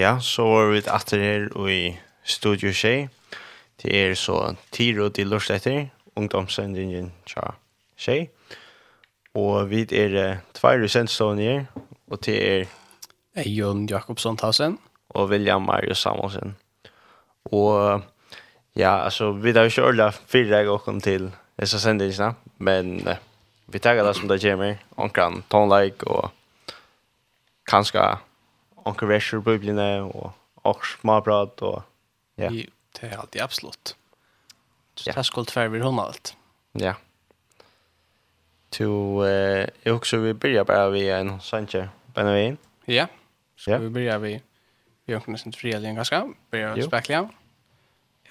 Ja, så var vi etter her i Studio Shea. Det er så Tiro til Lorstetter, ungdomssendingen tja Shea. Og vi er uh, tvær sendstående her, og det er Eion Jakobsson Tassen og William Marius Samuelsen. Og ja, altså, vi har jo ikke ordentlig fire deg åkken til disse sendingene, men uh, vi tar det som det kommer, omkring tonelike og kanskje onkel Vesher bubblene og och småbröd och ja. Det är alltid absolut. Så det skulle tvär vid honom allt. Ja. To eh jag också vi börjar bara vi en Sanche Benavin. Ja. Så vi börjar vi vi har nästan fria igen ganska. Börjar spekla.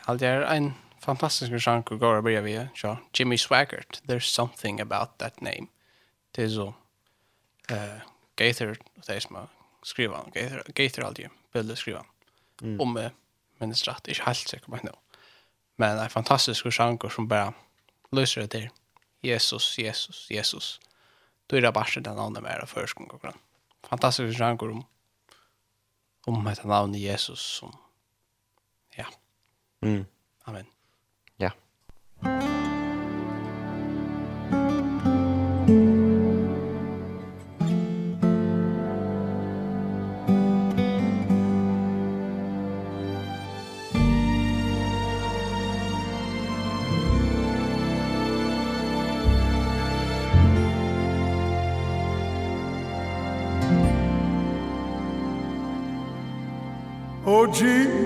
Allt är en fantastisk sjank och går börjar vi så Jimmy Swaggart. There's something about that name. Det är så eh Gaither, det är som skriva gator gator aldrig bilder skriva mm. om eh, men det är inte helt säkert men men det är fantastisk genre som bara löser det till Jesus Jesus Jesus. Då är det bara den andra mer av förskolan fantastisk genre om om med namn Jesus som ja mm. Amen. Ja yeah. Jesus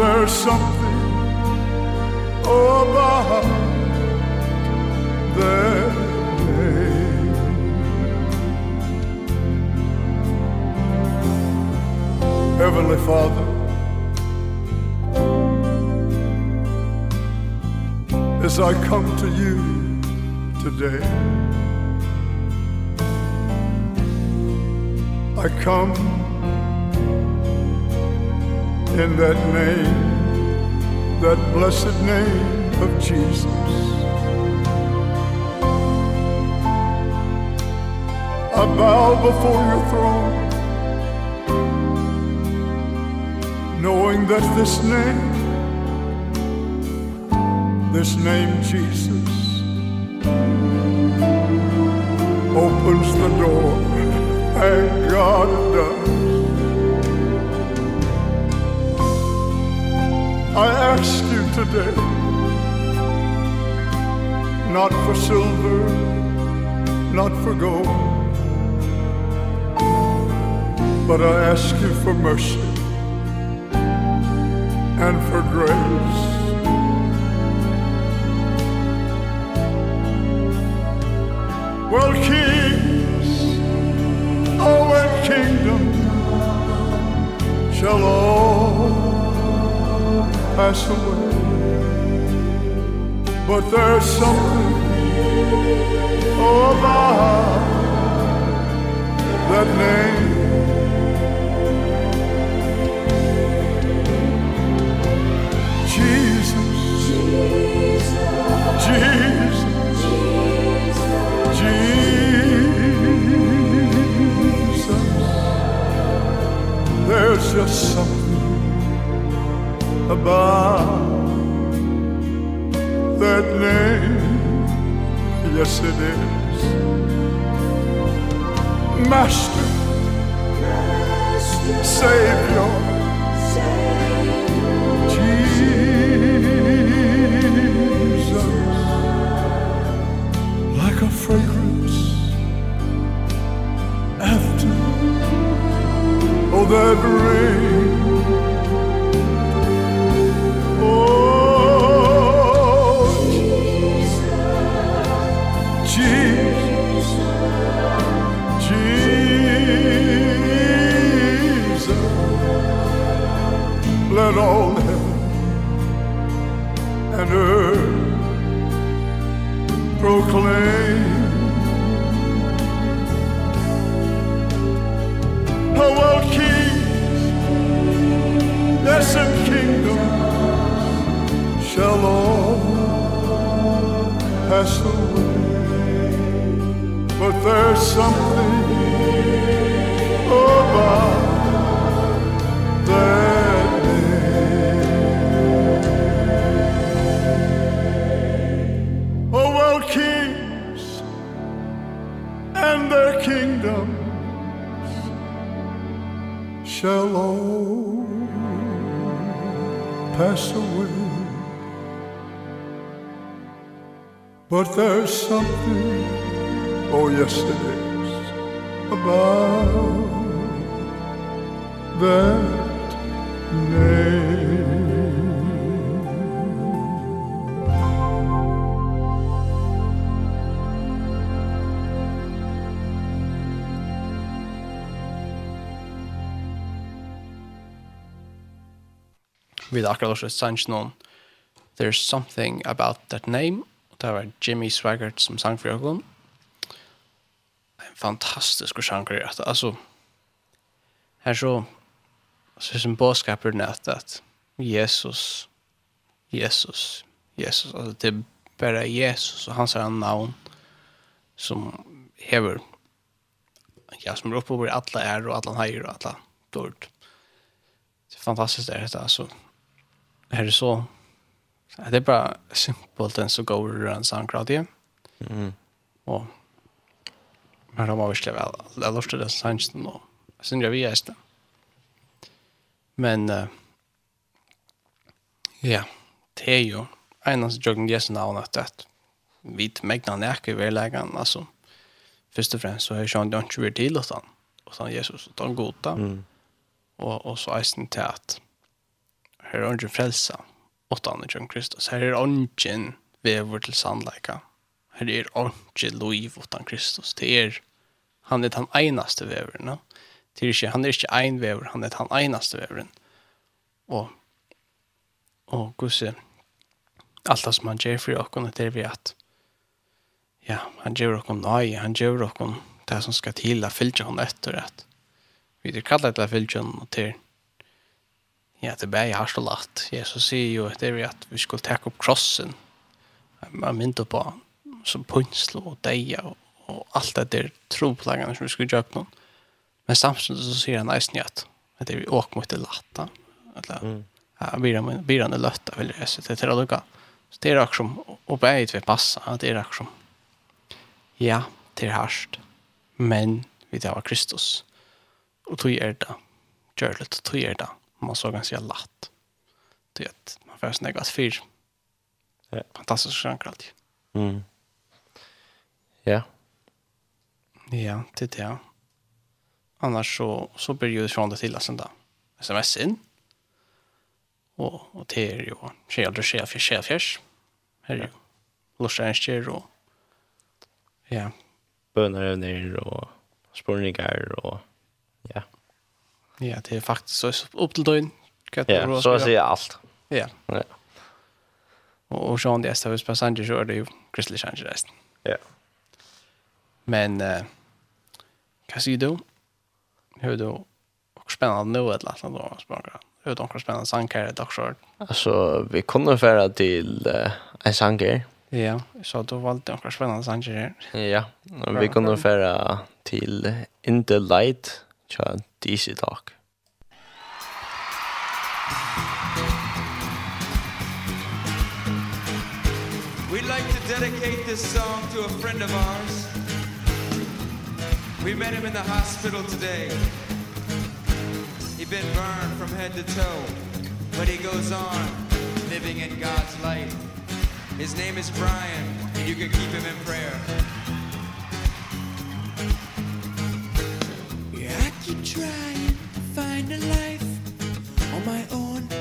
There's something about their name. Heavenly Father As I come to you today I come in that name, that blessed name of Jesus. I bow before your throne, knowing that this name, this name Jesus, opens the door and God does. I ask you today Not for silver, not for gold But I ask you for mercy And for grace. Well, kings, oh, and kingdom Shall all pass away But there's something about that name Jesus Jesus. Jesus. Jesus. There's just something above That name, yes it is Master, Master. Savior, Savior. Jesus. Like a fragrance after Oh that rain. But there's something about that name. Oh, well, kings and their kingdoms shall all pass away. But there's something or yesterdays about that name Vi har akkurat også sanns noen There's something about that name. Det var Jimmy Swaggart som sang for oss en fantastisk genre att alltså här så så som boskaper nät att Jesus Jesus Jesus alltså det är bara Jesus och hans namn som hever ja som ropa över alla är och alla hejer och alla dort det är fantastiskt det här alltså här är så det är bara simpelt en så går runt sankrad igen mm och Men de var virkelig vel. Jeg lovte det sannsyn nå. Jeg synes jeg vi er det. Men, uh, ja, det er jo en av jokken Jesu navn at det vi megna nek ved verleggen, altså, først og fremst så har jeg det ikke vært til hos han, og sånn Jesus, og han god da, mm. og, og så eisen til at her er ikke frelsa, og han er Kristus, her er ikke vever til sannleika, her er ikke lov utan Kristus, det er han är den einaste veveren. No? Det är han är inte ein vever, han är den einaste veveren. Og, och gusse, alt det som han gjør for oss det är vi att ja, han gjør oss nøye, han gjør oss det som ska till att fylle honom efter at vi er kallet til till att fylla og til ja, det bär har så lätt. Jesus sier ju att det är att vi skulle ta upp krossen. Man myntar på som punslo och deia og og alt det der troplagene som vi skulle gjøre noen. Men samtidig så sier han eisen at det er vi åk mot det latta. Eller, mm. ja, byrån er løtta, vil jeg si, det er til å lukke. Så det er akkur som, og beit vi passa, det er akkur som, ja, det er harst, men vi tar av Kristus. Og tog er det, gjør det, tog er det, man så ganske latt. Det er at man får snakke at fyr. Ja. Fantastisk sjanker alltid. Mm. Ja, Ja, det är det. Annars så, så blir ju från det till att sända sms in. Och, och det är ju tjejer, tjejer, tjejer, tjejer. Här är ju lustärnstjer och ja. Bönarövningar och spårningar och ja. Ja, det är faktiskt så upp till døgn. Ja, så säger jag allt. Ja. Ja. Och, och Sean, det är stävs på Sanger så är det ju Crystal Sanger resten. Ja. Men... Uh, Hva sier du? Hur du och spännande nu ett latland då språkar. Hur de kan spännande sankar det också. Alltså vi kunde föra till uh, en sanger. Ja, så då valde jag några spännande sankar. Ja, vi kunde föra till In the Light, tja, DC Talk. We'd like to dedicate this song to a friend of ours. We met him in the hospital today. He'd been burned from head to toe, but he goes on living in God's light. His name is Brian, and you can keep him in prayer. Yeah, I keep trying to find a life on my own.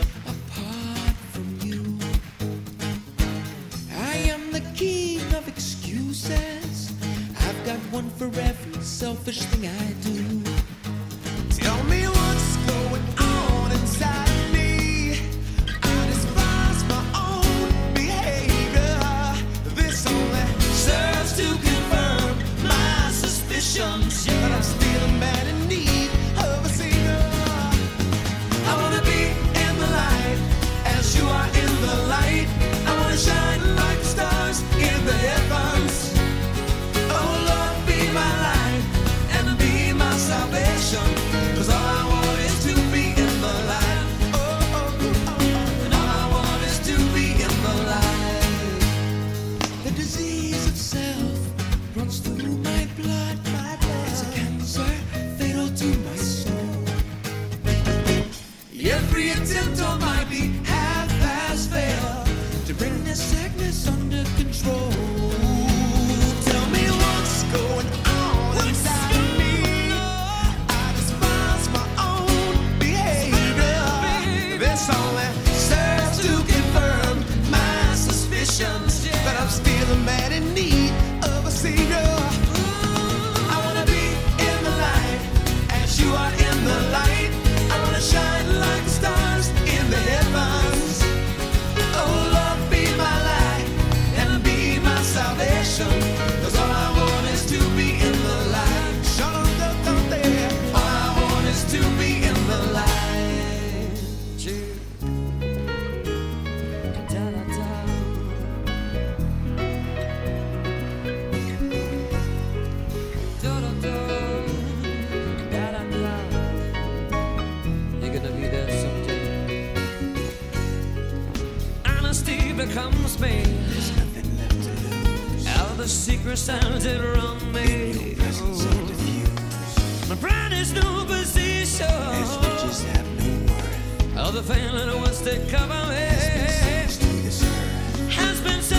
one for every selfish thing I do. secret sounded around me oh. My brand is no position. As riches have no worth. Other feeling was to cover me Has been so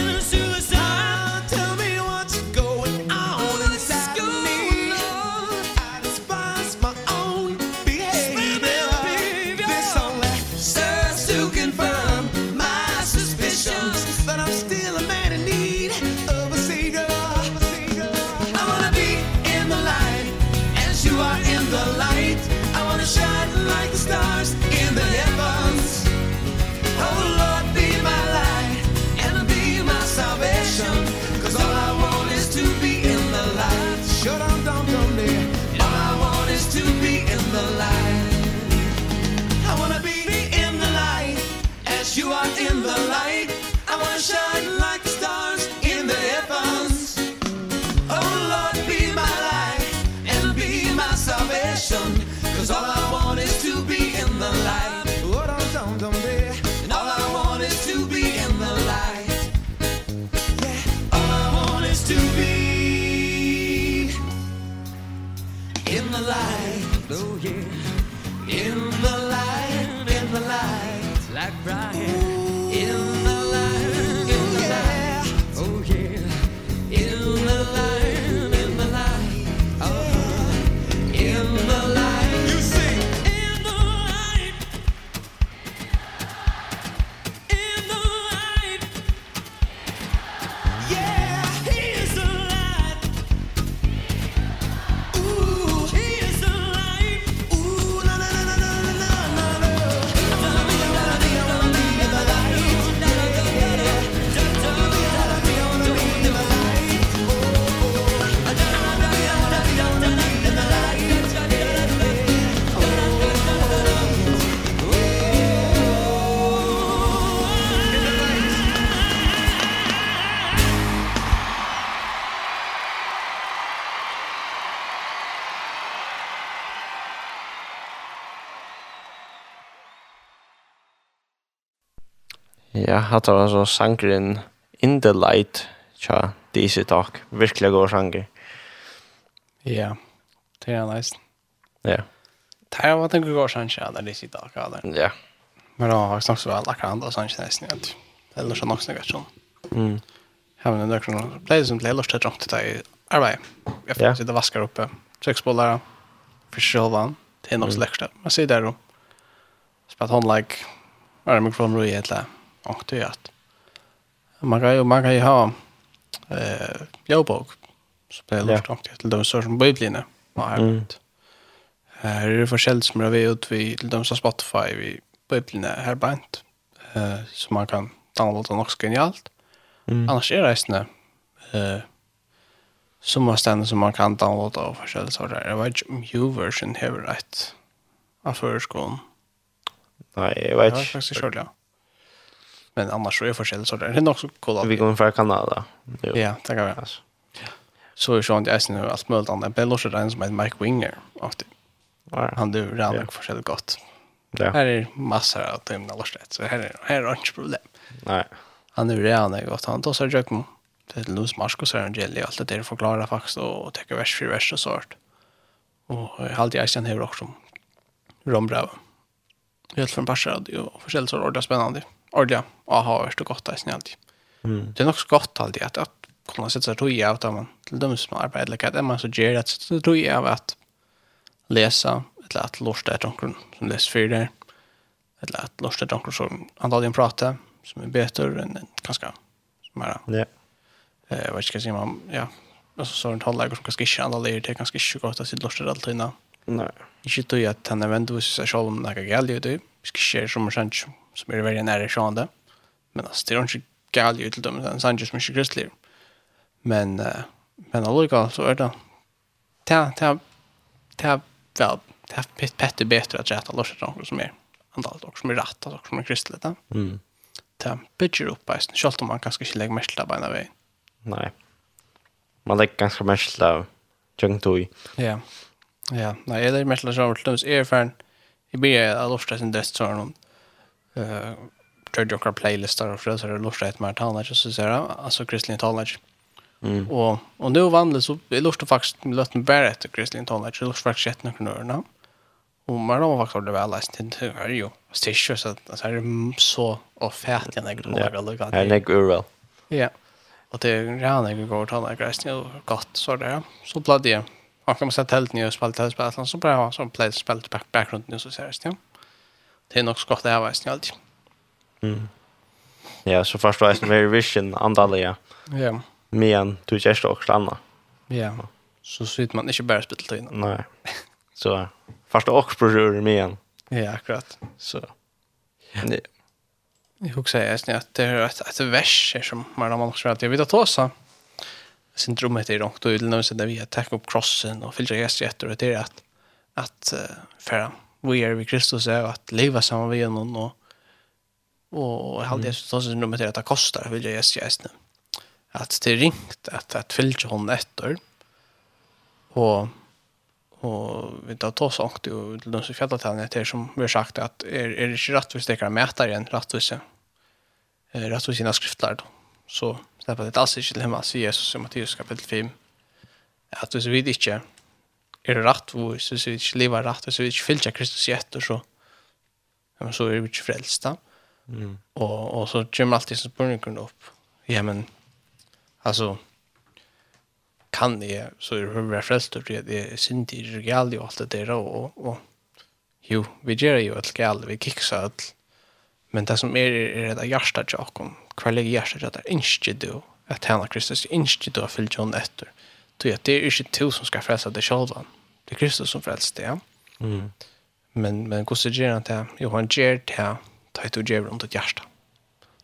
hattar altså sangren In the Light, tja, DC Talk, virkelig god sanger. Ja, det er nice. Ja. Det er vært en god sanger, ja, det er DC Talk, ja, det. Ja. Men da har jeg snakket så vel akkurat andre sanger nesten, ja. Ellers er nok snakket sånn. Mm. Ja, men det er noen pleier som pleier lort til drømt til deg i arbeid. Jeg får sitte vasker oppe, trykkspålere, fyrstjølvann, det er nok slekste. Man sier det jo. Spett håndlegg, er det mikrofonen roi, et eller annet och det är att man kan ju man kan ju ha eh jobbok så det är lust och till de så som bibeln är mm. Här är det forskjell som vi ut vi till de som Spotify vi bibeln är här bant eh så man kan downloada något genialt. Mm. Annars är det resten eh som man stannar som man kan downloada och forskjell så där. Det var ju version här rätt. Av förskolan. Nej, jag vet. Jag har faktiskt kört ja. Men annars så är det forskjellig sorter. Det är nog så cool. Vi kommer från Kanada. Jo. Ja, det kan vi. Alltså. Så är sånt jag nu allt möjligt annat. Det låter den som är Mike Winger. Han du rann och forskjellig gott. Ja. Här är massor av dem där Så här är här är inte problem. Nej. Han är rann och gott. Han tar sig jag kom. Det är Luz Marcos och Angeli allt det där förklarar faktiskt och tycker vers för vers och sånt. Och jag har alltid ägt den här också. Rombrau. Helt från Barca och forskjellig sorter. Det är spännande. Mm ordentlig avhåret og godt av sin alltid. Mm. Det er nok så godt alltid at, at kunne sette seg tog av det, man til dem som arbetar eller er man så ger att så tog av at läsa eller att lorsta ett omkring som leser för der, eller att lorsta ett omkring som antagligen pratar som er är enn än ganska som är ja. eh, vad ska jag sier, man ja altså så er en hållare som kanske inte alla det ganske ikke godt at sitt lorsta allt innan Nei. Ikke tog at han även du seg selv om det kan gälla det ska ske som er känner som är väldigt nära sjönde. Men alltså det är inte galt ut till dem sen sen just mycket kristlig. Men uh, men alltså så är det ta ta ta väl ta pet bättre att rätta loss saker som är andalt och som är rätt och som är kristligt. Mm. Ta pitcher upp alltså självt om man kanske inte lägger mest där på den vägen. Nej. Man lägger ganska mest där. Junktoi. Ja. Ja, nej, det är mest så att det är fan. Det blir att lufta sin dödssorn eh gjorde jag playlistar och för så det lust att man tar när så så här alltså Christian Tallage. Mm. Och och nu vann så det lust faktiskt med mig Barrett och Christian Tallage det lust faktiskt jätte några Och man har faktiskt det väl läst inte hur är ju så, så att är så och fett jag några några lugg. Ja, det går väl. Ja. Och det ränar jag går till några resten och gott så där. Så pladdade jag. Och kan man sätta helt nya spel till spel så bra så play spel back background nu så ser det det er nok skott det her veisen alltid. Mm. Ja, så förstår jag mer vision andaliga. Ja. Men du är just också annorlunda. Ja. Så sitter man inte bara spelar till Nej. Så förstår också på rör med igen. Ja, akkurat. Så. Nej. Jag hugger säga att det är ett ett vers som man har också att jag vet ta så. Sen tror det är långt och utan så där vi att upp crossen och fylla gäster och det är att att förra vi er vi Kristus er at leva saman med honum og och hade Jesus så som nummer at det kostar vill jag just at nu. Det ringt at at följa hon etter. Og og vi tar ta så åkt och til de som fjällat henne som vi har sagt at er, er det inte rätt vi stäcker mätare än rättvisa. Eh rättvisa i skriftlar då. Så släpper det alls inte til himmel, sier Jesus i Matteus kapittel 5. Att vi vet er rett og så vi ikke lever rett og så vi ikke fyllt Kristus i etter så ja men så er vi ikke frelst da mm. og, og så kommer alltid som spørningen opp ja men altså kan jeg så er hun vært frelst og det er synd i regali og alt det der og, og, og jo vi gjør jo alt galt vi kikser alt men det som er er det hjertet til åkken hver ligger hjertet til at det er ikke du at henne Kristus ikke du har fyllt henne etter Tog att det är inte du som ska frälsa dig själv. Det är Kristus som frälser dig. Mm. Men men hur han det ut? Jo, han ger det här. Ta ett och ger runt ditt hjärta.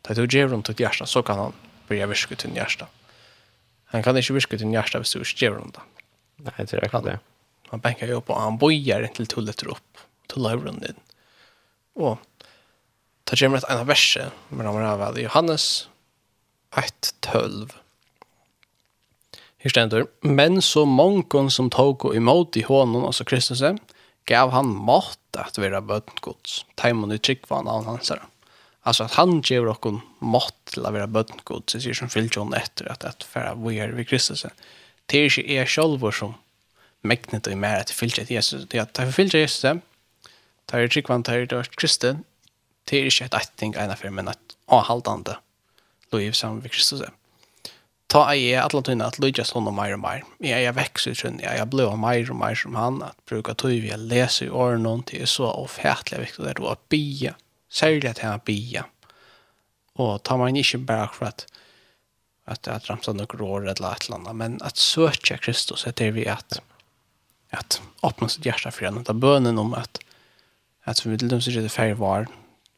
Ta ett och ger runt ditt hjärta så kan han börja viska till din hjärta. Han kan inte viska till din hjärta hvis du inte ger runt det. Nej, det är klart det. Han bänkar ju upp och han bojar inte till tullet upp. Tullar runt din. Och ta kommer ett ena verset. Men han var väl Johannes 1, 12 Her stendur, men så mångon som tog og imot i hånden, altså Kristus, gav han mat at vera bøtten gods. Taimon i trygg var han hans her. Alltså att han ger och en mat till att vara gods, Det ser som fyllt hon efter att att vi vågar vid Kristus. Det är inte er själva som mäknet och i mer att fyllt ett Jesus. Det är att ta fyllt Jesus. det er tryggvann, han er dörst Kristus. Det är inte ett ättning ena för men att ha haltande. Då vi samman vid Kristus ta i alla tunna att lycka såna mer och mer. Jag jag växer sen jag jag blir mer och mer som han att bruka tuvi att läsa i år någonting är så ofärtligt viktigt att vara bia. Sälja att han bia. Och ta man inte bara för att att att ramsa några år eller ett land men att söka Kristus att det vi att att öppna sitt hjärta för den där bönen om att att vi vill dem så det färg var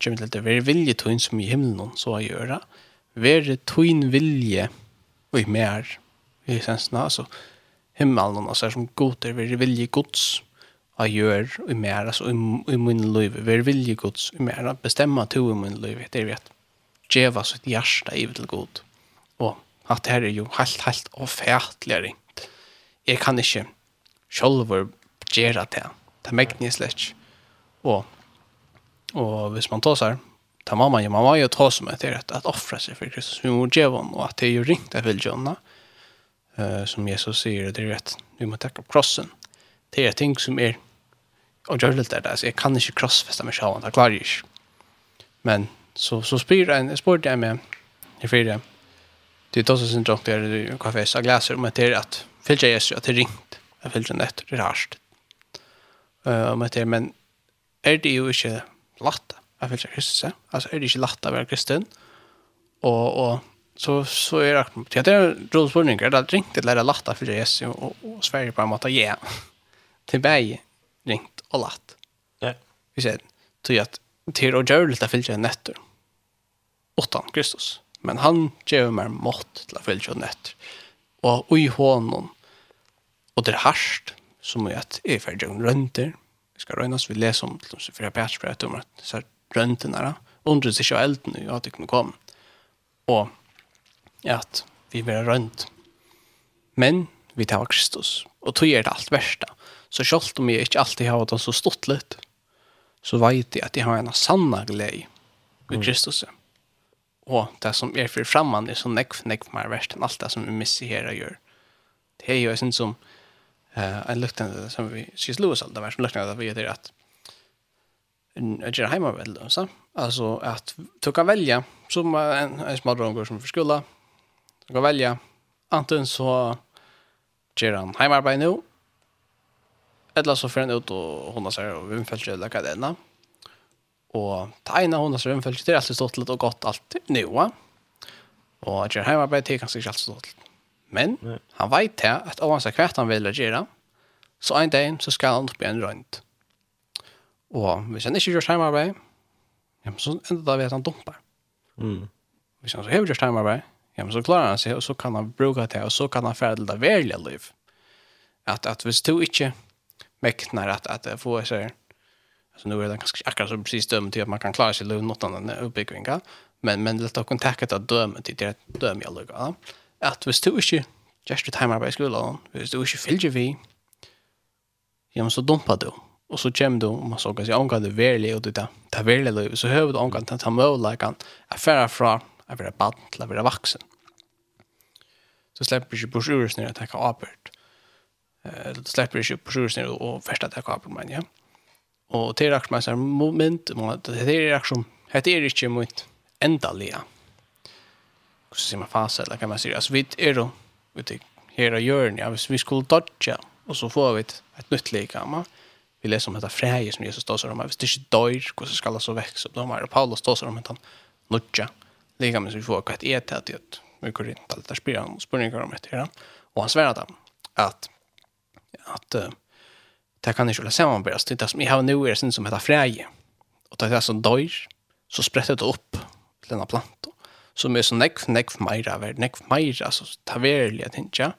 kommer till det vi vill ju som i himlen så att göra. Vär det vilje og i mer, i sensene, altså himmelen, altså som goder, vi er vilje gods, og gjør i mer, altså i, i min liv, vi er vilje gods, i mer, bestemme to i min liv, det er vi at djeva sitt hjärsta i til god. Og at det her er jo helt, helt avfætligere. Jeg kan ikke sjølver gjøre det. Det er megnislig. Og, og hvis man tar seg, ta mamma ju mamma ju ta som ett rätt att offra sig för Kristus. Vi måste ge och att det är ju ringt att vill Jonna eh som Jesus säger det är rätt vi måste ta upp krossen. Det är ting som är och gör det där så jag kan inte krossfästa mig själv det klarar jag men så så spyr en sport där med det fyra det det är då så syndromt det i kaffe så glaser om att det är att fylla Jesus att det ringt jag fylla den efter det är harst men det men är det ju inte lätt jeg føler seg kristne. Altså, er det ikke lett å være kristen? Og, og så, så er det akkurat. Det er rådspørninger. Det er ringt til å lære lett å følge Jesus og, og, Sverige på en måte. Ja, til meg ringt og latt. Ja. Vi ser til at til å gjøre litt å følge netter. Åttan Kristus. Men han gjør meg mått til å følge netter. Og i hånden. Og det er harsht som er at jeg er ferdig og rønter. Vi skal rønnes. Vi leser om til oss fra Bætsbrøt om at röntgenare undrar sig själv nu jag tycker nog kom. Och att vi blir rönt men vi tar Kristus. Och tog er det allt värsta så självt om jag inte alltid har det så stort lätt så vet jag att jag har en sanna glädje med Kristus. Och det som är för framman är så nekv, nekv mer värst än allt det som vi missierar gör det är ju en som eh en lukten som vi syns Lewis allt där som lukten att vi det att att göra hemma väl då så alltså att du kan välja som en, en smådrong som för skola du kan välja antingen så gör han hemarbete nu eller så får han ut och hon har och vindfältet eller vad det är och ta ena hon har vindfältet det är alltid stått lite och gott alltid nu va och att göra det är kanske inte alltid stått men Nej. han vet här att oavsett vad han vill göra så en dag så ska han upp i en rönt Og hvis han ikke gjør heimarbeid, ja, så ender det ved at han dumper. Mm. Hvis han så hever gjør heimarbeid, ja, så klarer han seg, og så kan han bruke det, og så kan han fære det verlige liv. At, at hvis du ikke mekner at, at få seg, altså nå er det ganske akkurat så precis dømme til at man kan klare seg liv nåt annet oppbyggvinga, men, men litt av kontaktet av dømme til det dømme jeg lukker. Ja. At hvis du ikke gjør heimarbeid i skolen, hvis du ikke fyller vi, ja, så dumper du. Mm och så kommer du om man så kan säga om kan det verkligen och det där verkligen då så hör du om kan ta möjligheten att färra från att vara barn till att vara vuxen. Så släpper du på sjurus när att ta apert. Eh då släpper du på sjurus när och första ta apert men ja. Det är också massa moment man det är också det är inte mycket ändaliga. Så ser man fast eller kan man säga alltså vi är då vi tycker här gör ni vi skulle dodge och så får vi ett nytt lekama vi läser om detta fräje som Jesus står om. Hvis det ikke dør, hvordan skal det så vekse Så de Paulus står om at han nudja. Lika med som vi får hva et er til at vi går inn til dette spyrer han spurninger om etter. Og han sverar dem at at uh, det kan ikke samarbeidast. Det er som jeg har nå er sin som heter fräje. Og det er det som dør, så spretter det opp til denne planten som er så nekv, nekv meira, ver, nekv meira, altså taverlig, jeg tenker,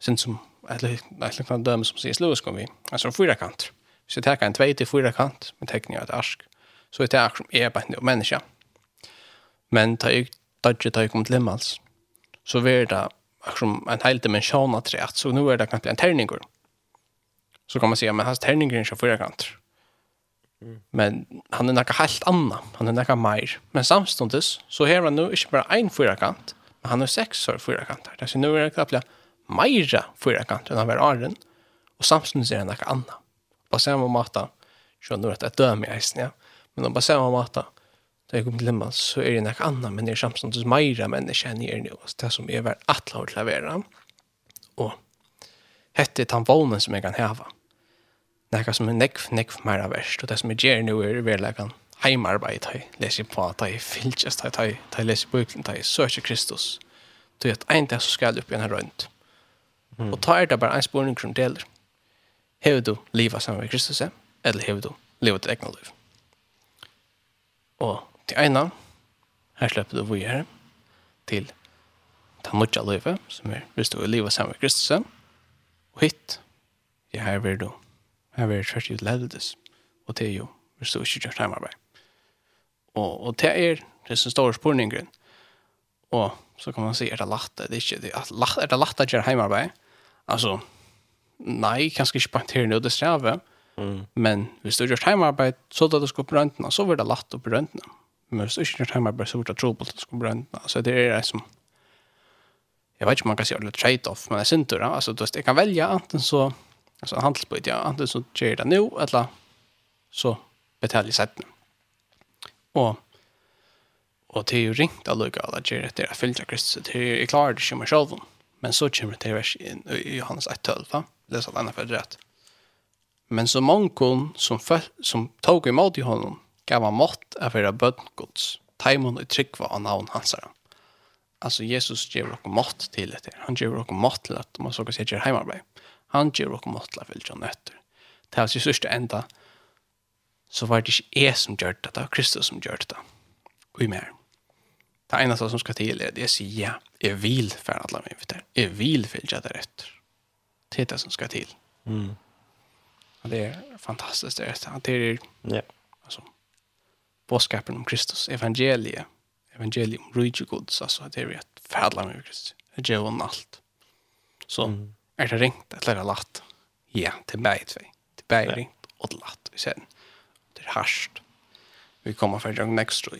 sin som, eller, eller, eller, som C.S. Lewis kom vi, altså en fyra kanter. Så jeg tar en 2-4 kant med tekning av et arsk. Så jeg tar som er bare en menneske. Men tar jeg dodge tar jeg kom til himmels. Så er det akkurat en hel dimensjon av treet. Så nå er det kanskje en terninger. Så kan man si, men hans terninger er ikke fyra kant. Men han er nekka helt anna, Han er nekka meir. Men samståndes, så har han nu ikke bare ein fyrakant, men han har seks år fyrakantar. Det er Så nu er det knapt meira fyrakant enn han var åren. Og samståndes er han nekka anna på samma matta så nu att döma i isen ja. Men på samma matta det är kommit lemma så är det något annat men det är samtidigt mera människor än er nu det som är väl att låta klavera och hette han vånen som jag kan häva något som är nekv nekv mera värst och det som är ger nu är väl heimarbeid, da jeg leser på at hei, fylkjast hei, hei, hei, leser på uklen jeg søker Kristus. da jeg vet, ein dag så skal jeg opp igjen her rundt. Og ta er det bare en spurning som deler. Hever du liva sammen med Kristus, eller hever du liva til egna liv? Og til eina, her slipper du vi her, til ta nutja livet, som er hvis du er liva sammen med Kristus, og hitt, ja, her vil du, her vil tvert ut ledeldes, og det er jo, hvis du ikke gjør heimarbeid. Og, og det er det som står spurningen, og så kan man si, er det lagt, det er ikke, det er lagt, er det lagt at gjør heimarbeid, altså, nei, kanskje ikke bare til nå, det strever. Mm. Men hvis du gjør heimarbeid, så da du skal på røntene, så vil det lagt opp på røntene. Men hvis du ikke gjør heimarbeid, så vil det trobult at du skal på røntene. Så det er det som, jeg vet ikke om man kan si det trade-off, men jeg synes da. altså, du vet, jeg kan velge enten så, altså handelsbøyd, ja, enten så gjør jeg det nå, eller så betaler jeg settene. Og, og det er jo ringt av lukket alle gjør at det er fyllt av Kristus, det er jo klart det ikke meg selv. Men så kommer det til vers i Johannes 1.12, ja läsa annat för rätt. Men så många som, föl, som tog emot i honom gav han mått av era bödgods. Taimon och tryggva av navn hans här. Alltså Jesus ger oss mått till det. Han ger oss mått till att man såg sig göra hemarbete. Han ger oss mått till att vilja nötter. Till hans största enda så var det inte jag som gjorde det, det var Kristus som gjorde det. Och i mer. Det ena som ska till är det jag säger ja, jag vill för alla mig. Jag vill följa det rätt det det som ska till. Mm. Och det är fantastiskt det är att det är ja. alltså boskapen om Kristus evangeliet, evangelium rike guds alltså det är ett färdla med Kristus. Det är ju allt. Så mm. är det ringt eller är det lätt? Ja, det är mig två. Det är ringt och latt. Vi ser det är harskt. Vi kommer för jag nästa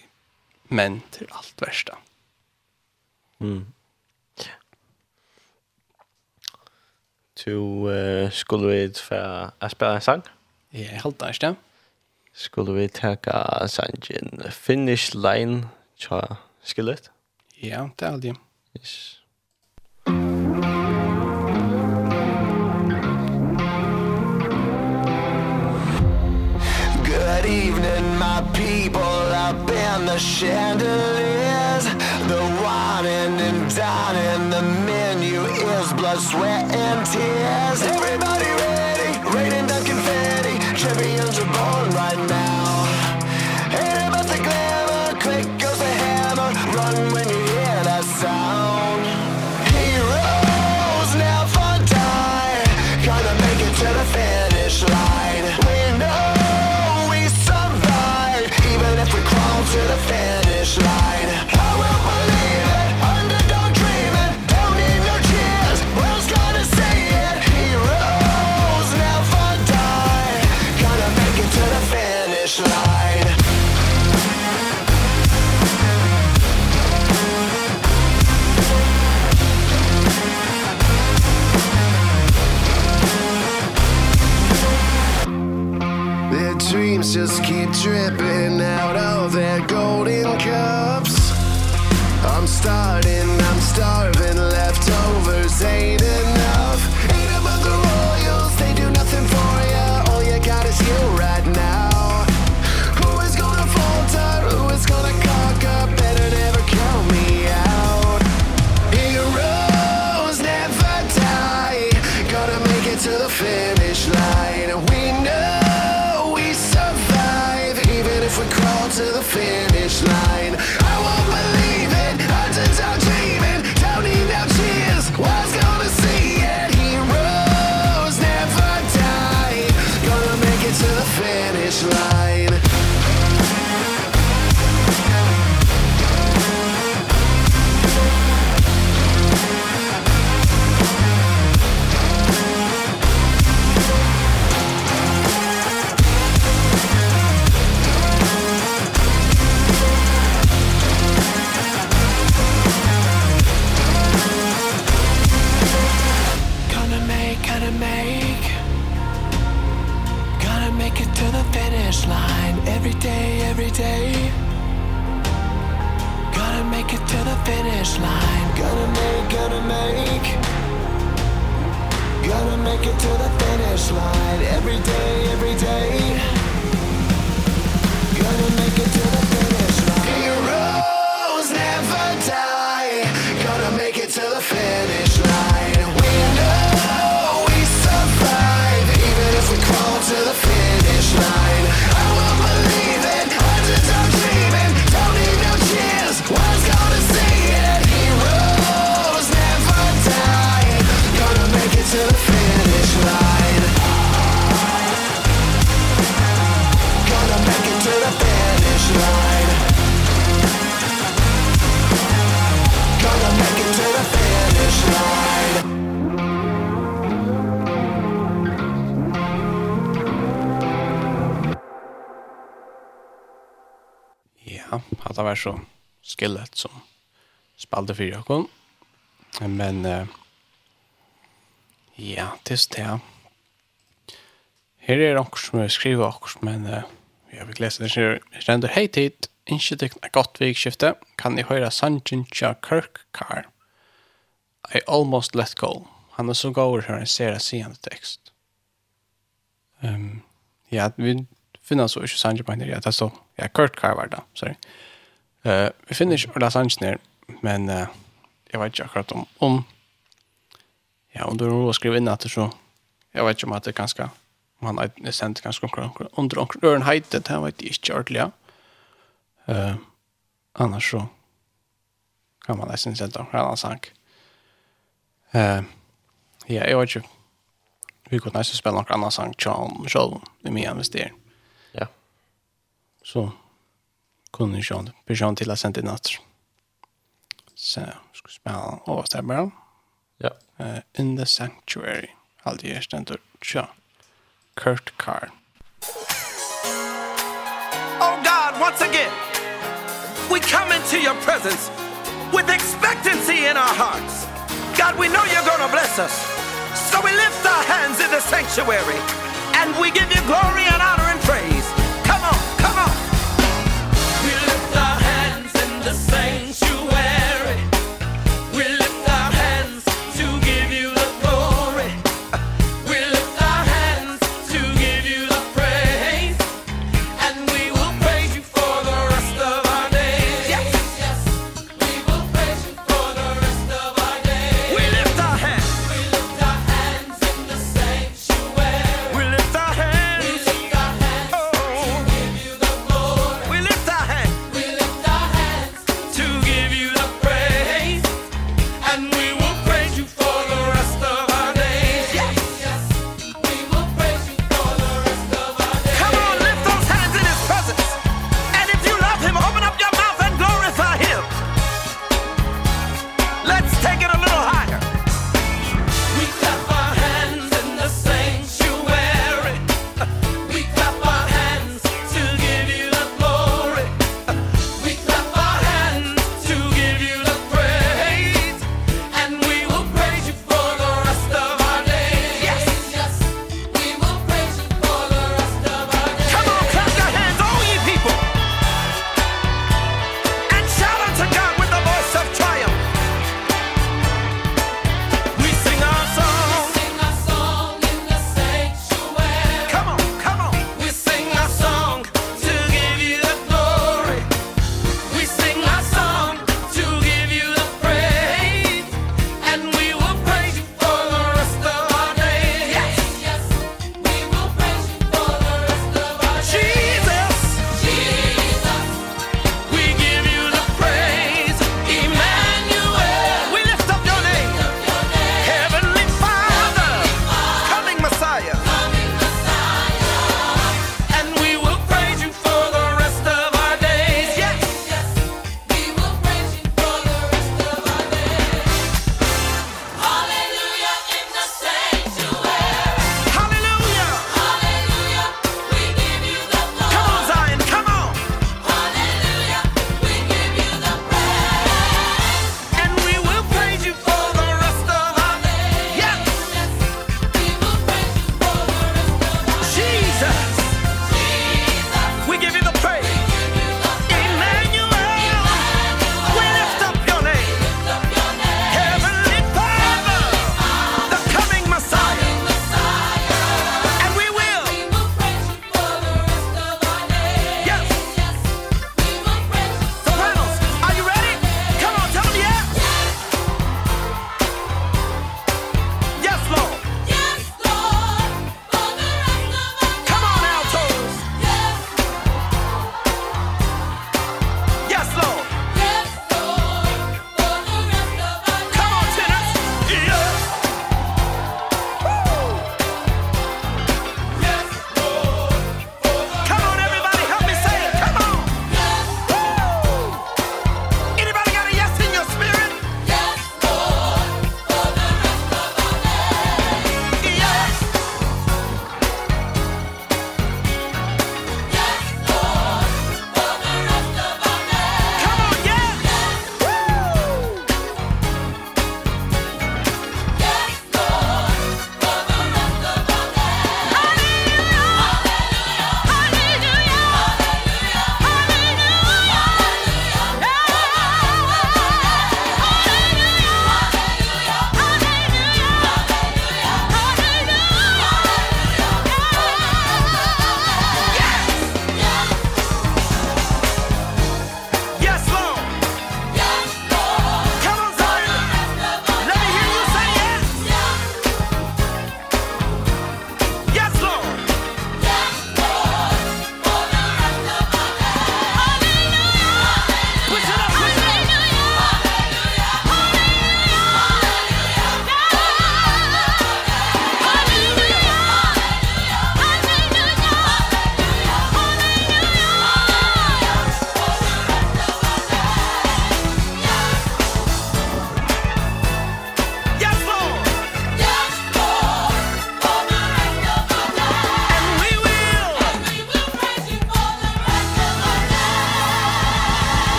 Men till allt värsta. Mm. Du uh, skulle vi få spela en sang? Ja, yeah, helt der, stem. Skulle vi teka sangen Finish Line tja skillet? Ja, yeah, det er det. Yes. Good evening, my people, up in the chandeliers, the whining and dining sweat and tears. Everybody dripping out of their golden cups. I'm starting every day. det var så skillet som spalte för jag Men uh, ja, det är det. Här är det också som jag skriver också, men uh, jag vill läsa det här. render känner hej tid, inte tyckna gott vikskifte, kan ni höra Sanjin Tja Kirkkar. I almost let go. Han är så god hur han ser seende text. Um, ja, vi finner så ikke Sanjin på Ja, det er så, ja, Car var det, sorry. Ja. Eh, vi finner ikke Ola Sanchez ned, men eh, jeg vet ikke akkurat om, om ja, om du har noe å skrive inn at det så, jeg vet ikke om at det er ganske, om han har sendt ganske omkring, under omkring øren heitet, det vet jeg ikke ordentlig, ja. Eh, annars så kan man nesten sende en en sang. Eh, ja, jeg vet ikke, vi kunne nesten spille noen annen sang, John, Sjolven, i min investering. Ja. Så, kunde ju sjön person å sende inn natt. Så skal spela och så bare. Ja. Uh, in the sanctuary. Aldri er stendt tja. Kurt Carr. Oh God, once again. We come into your presence with expectancy in our hearts. God, we know you're going to bless us. So we lift our hands in the sanctuary and we give you glory and honor the same.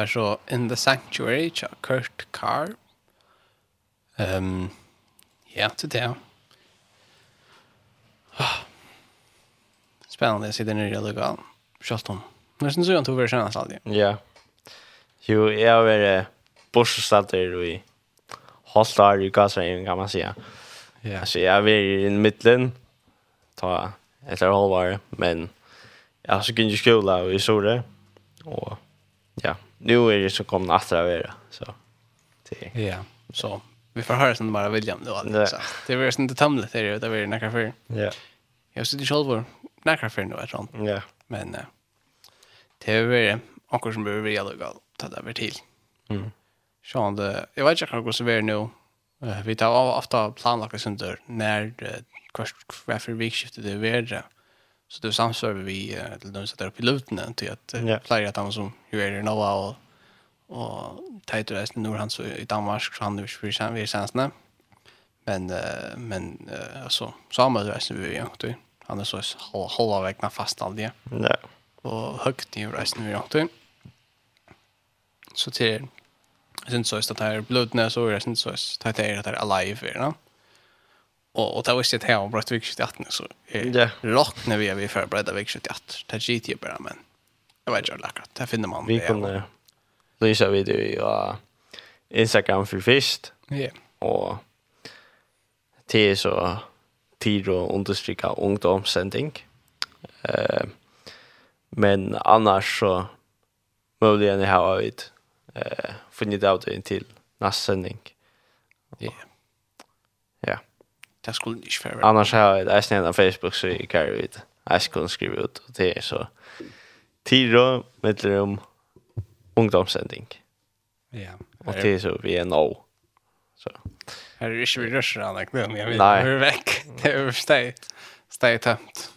var så In the Sanctuary av Kurt Carr. Um, ja, til det. Ah. Spennende jag sitter nere i Lugan. Kjallt om. Men sen så han tog över senast aldri. Ja. Jo, jeg har vært bortstater i Holtar i Gasrein kan man säga. Ja. Alltså jag har varit i mitten. Ta ett halvår, men jag har så kunnat skola och i Sore. Och nu är det så kommer att vara. Så. Det. Ja, så vi får höra sen bara William då alltså. Det är inte tamlet det det är några för. Ja. Jag sitter själv var några för nu att sånt. Ja. Men det är ju också som behöver jag då ta det över till. Mm. Sean det jag vet inte hur så är nu. Vi tar av ofta planlagt sönder när kvart varför vikskiftet det är. Så det samsvar vi eh, till de sätter upp i luten till att eh, yeah. flera av som ju är det Noah och och Taito är nu han så i Danmark så han nu för sen vi sen snä. Men eh, men eh, alltså samma är vi vi ju Han är så hålla vägna fast all det. Nej. Och högt i resten vi ju Så till Jag syns så att det här blodna så är det syns så att det är det här alive är det. Och och ta visst det här om bröt vik 78 så. Ja. Rock när vi är vi förberedda vik 78. Ta GT bara men. Jag vet inte akkurat. Det finner man. Vi kommer lysa video i Instagram för först. Ja. Och det är så tid och understryka ungdomssändning. Eh men annars så möjligen har jag vet eh funnit ut till nästa sändning. Ja. Yeah det skulle inte för. Annars har jag ett snälla Facebook så jag kan ut. Jag skulle skriva ut och det är så. Tiro mellan ungdomssändning. Ja. Och det är så vi är nå. Så. Här är det inte vi rörsar alla kvällen. Jag vill vara väck. Det är steg. Steg tömt.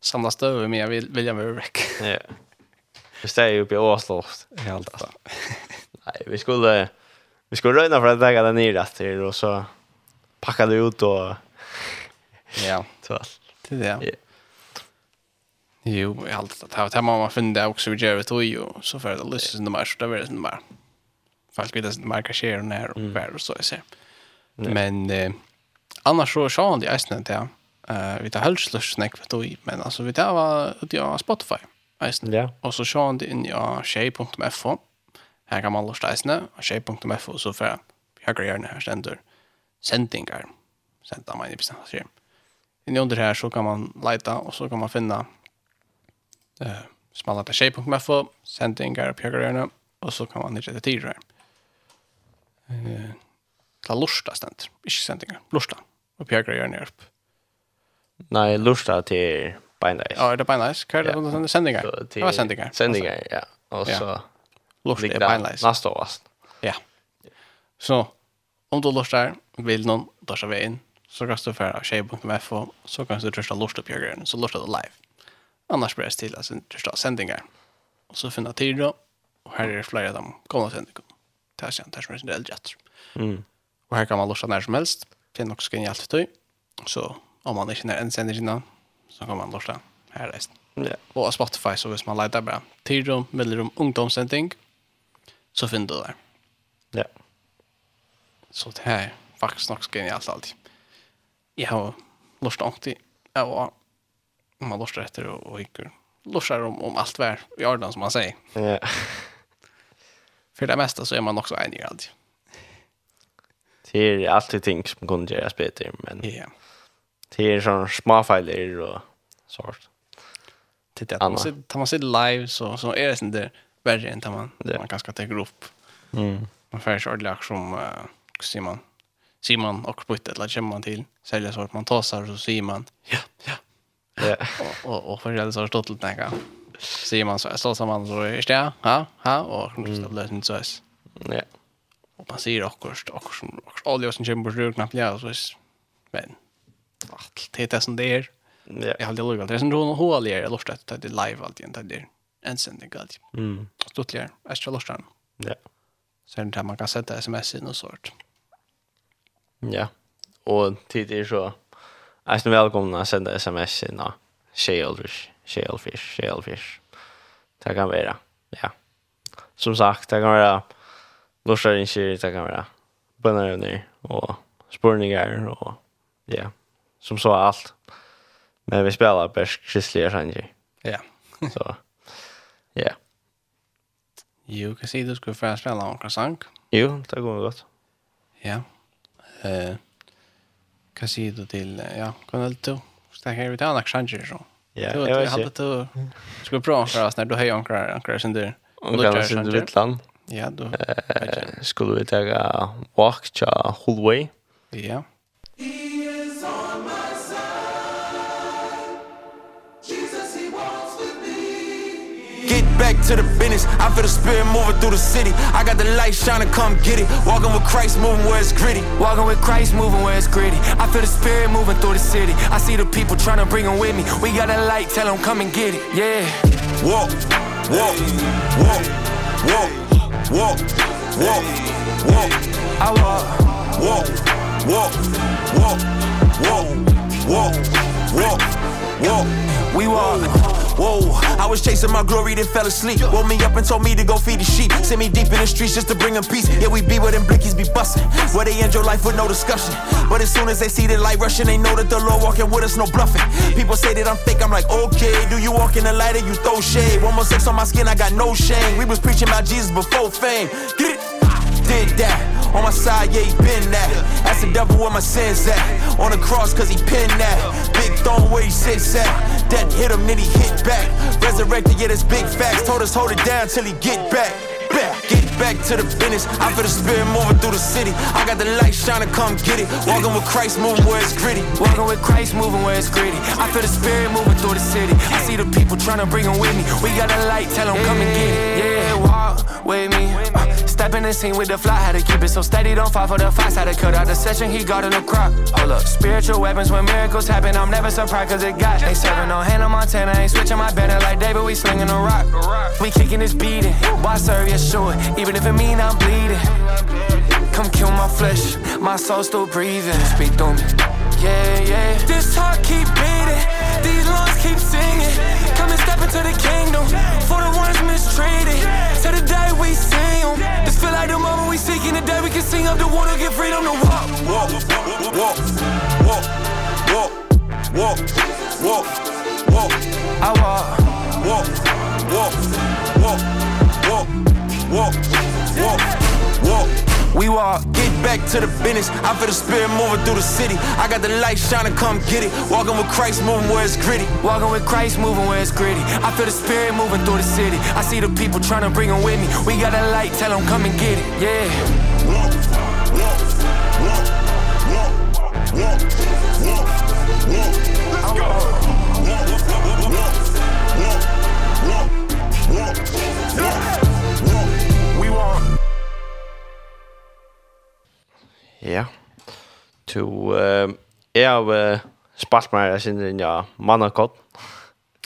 Samla stöver men jag vill, vill jag vara väck. Ja. Vi steg upp i Åslå. Helt alltså. Nej, vi skulle... Vi skulle röjna för att lägga den i rätt till och så packa det ut och ja, så det där. Ja. Jo, allt det här. Det hemma man finner det också vid Jerry Toy och så för att lyssna sin mig så det var det som bara folk vet att marka sker när och var och så jag ser. Men eh, annars så sa han det i Iceland ja. Eh, vi tar helst lyssna snack för Toy men alltså vi tar var ute på Spotify. Iceland. Ja. Och så sa han det in ja shay.fo. Här kan man lyssna Iceland och shay.fo så för jag grejer när här ständer sendingar. Senta man i bestämda sig. Inne under här så kan man leta och så kan man finna eh, smalata.mfo, sendingar och pjögaröjna och så kan man hitta det tidigare. Eh, ta lusta ständ, inte sendingar, Lusta. och pjögaröjna är upp. Nej, lusta till Bindice. Ja, det är Bindice. Kör det under sendingar. Det var sendingar. Sendingar, ja. Och så Lusta är Bindice. Nästa år. Ja. Så om du lustar vill någon ta sig vägen så kan du färra tjej.mf och så kan du trösta lust upp jag så lust det live. Annars blir det till alltså trösta sändningar. Och så finna tid då och här är det flera av dem kommer sändningar. det sig som sig det äldre. Mm. Och här kan man lusta när som helst. Det är också ska till Så om man inte en sänder innan så kan man lusta här resten. Ja. Och Spotify så hvis man letar bara tidrum, mellanrum, ungdomssändning så finner du det. Ja. Så det här faktiskt nog genialt alltid. Jag har lust att jag var man lust efter och, och gick lustar om, om allt vär i ordan som man säger. Ja. För det mesta så är man också enig alltid. Det är alltid ting som kunde göras bättre, men yeah. det är sådana småfejler och sånt. Det är tar man, man sitter live så, så är det sånt där värre än man, yeah. man ganska täcker upp. Mm. Man får färger ordentligt som, uh, vad säger man, säger man och på ett eller kommer man till sälja att man tasar så säger man ja ja. Ja. Och och för det så stått lite tänka. Säger man så så som man så är det ja ja och så blir det inte så. här. Ja. Och man säger också också också alla som kommer på knappt ja så är men allt det är som det är. Ja. Jag har aldrig lugat. Det är som hon hål i det lust att det live allt igen där. En sändning allt. Mm. Stort lär. Jag ska lusta. Ja. Sen där man kan sätta SMS in och sånt. Mm. Ja, og tid er så, jeg er velkomna å sende sms inn av Kjellfish, Kjellfish, Kjellfish. Det kan være, ja. Som sagt, det kan være lortar innkir, det kan være bønnerøvner og spurningar og ja, som så alt. Men vi spelar bäst kristliga sanger. Ja. så, ja. Jo, kan si du skulle få spela noen sang. Jo, det går godt. Ja. Yeah eh kan se det till ja kan väl då stack här vid andra chanser så. Ja jag vet hade du ska prova för oss när du höjer ankrar ankrar sen där och kan sen du land ja då skulle vi ta walk cha Hullway ja. yeah. Get back to the business. I feel the spirit moving through the city. I got the light shining come get it. Walking with Christ moving where it's gritty. Walking with Christ moving where it's gritty. I feel the spirit moving through the city. I see the people trying to bring them with me. We got a light tell them come and get it. Yeah. Walk Walk Walk Walk Walk Walk Walk. I walk Walk Walk Walk Walk Walk Walk Walk. We walk. Whoa, I was chasing my glory, then fell asleep. Woke me up and told me to go feed the sheep. Sent me deep in the streets just to bring them peace. Yeah, we be where them blickies be busting. Where they end your life with no discussion. But as soon as they see the light rushing, they know that the Lord walking with us, no bluffing. People say that I'm fake, I'm like, okay. Do you walk in the light or you throw shade? One more sex on my skin, I got no shame. We was preaching about Jesus before fame. Get it? did that. On my side, yeah, he been that. That's the devil where my sins at. On the cross, cause he pinned that. Big throne where he sits at. Death hit him, then he hit back. Resurrected, yeah, that's big facts. Told us hold it down till he get back. Back Get back to the finish. I feel the spirit moving through the city. I got the light shining, come get it. Walking with Christ, moving where it's gritty. Walking with Christ, moving where it's gritty. I feel the spirit moving through the city. I see the people trying to bring them with me. We got a light, tell them come and get it. Yeah outweigh me. Uh, Step in the scene with the fly, had to keep it so steady. Don't fall for the fast, had to cut out the session. He got in the crop, hold up. Spiritual weapons when miracles happen. I'm never surprised cause it got Ain't serving on Hannah Montana. Ain't switching my banner like David We slinging a rock. We kicking this beating Why serve your sure Even if it mean I'm bleeding. Come kill my flesh. My soul still breathing. Speak through me. Yeah, yeah. This heart keep beating. These lungs keep singing Come and step into the kingdom For the ones mistreated Till the day we see them Just feel like the moment we seeking The day we can sing up the water Get freedom to walk Walk, walk, walk, walk, walk, walk, walk I walk Walk, walk, walk, walk, walk, walk, walk We walk, get back to the business. I feel the spirit moving through the city. I got the light shining, come get it. Walking with Christ, moving where it's gritty. Walking with Christ, moving where it's gritty. I feel the spirit moving through the city. I see the people trying to bring them with me. We got a light, tell them come and get it. Yeah. Walk, walk, walk, walk, walk, walk. to eh uh, spalt mig där sen ja mannakott.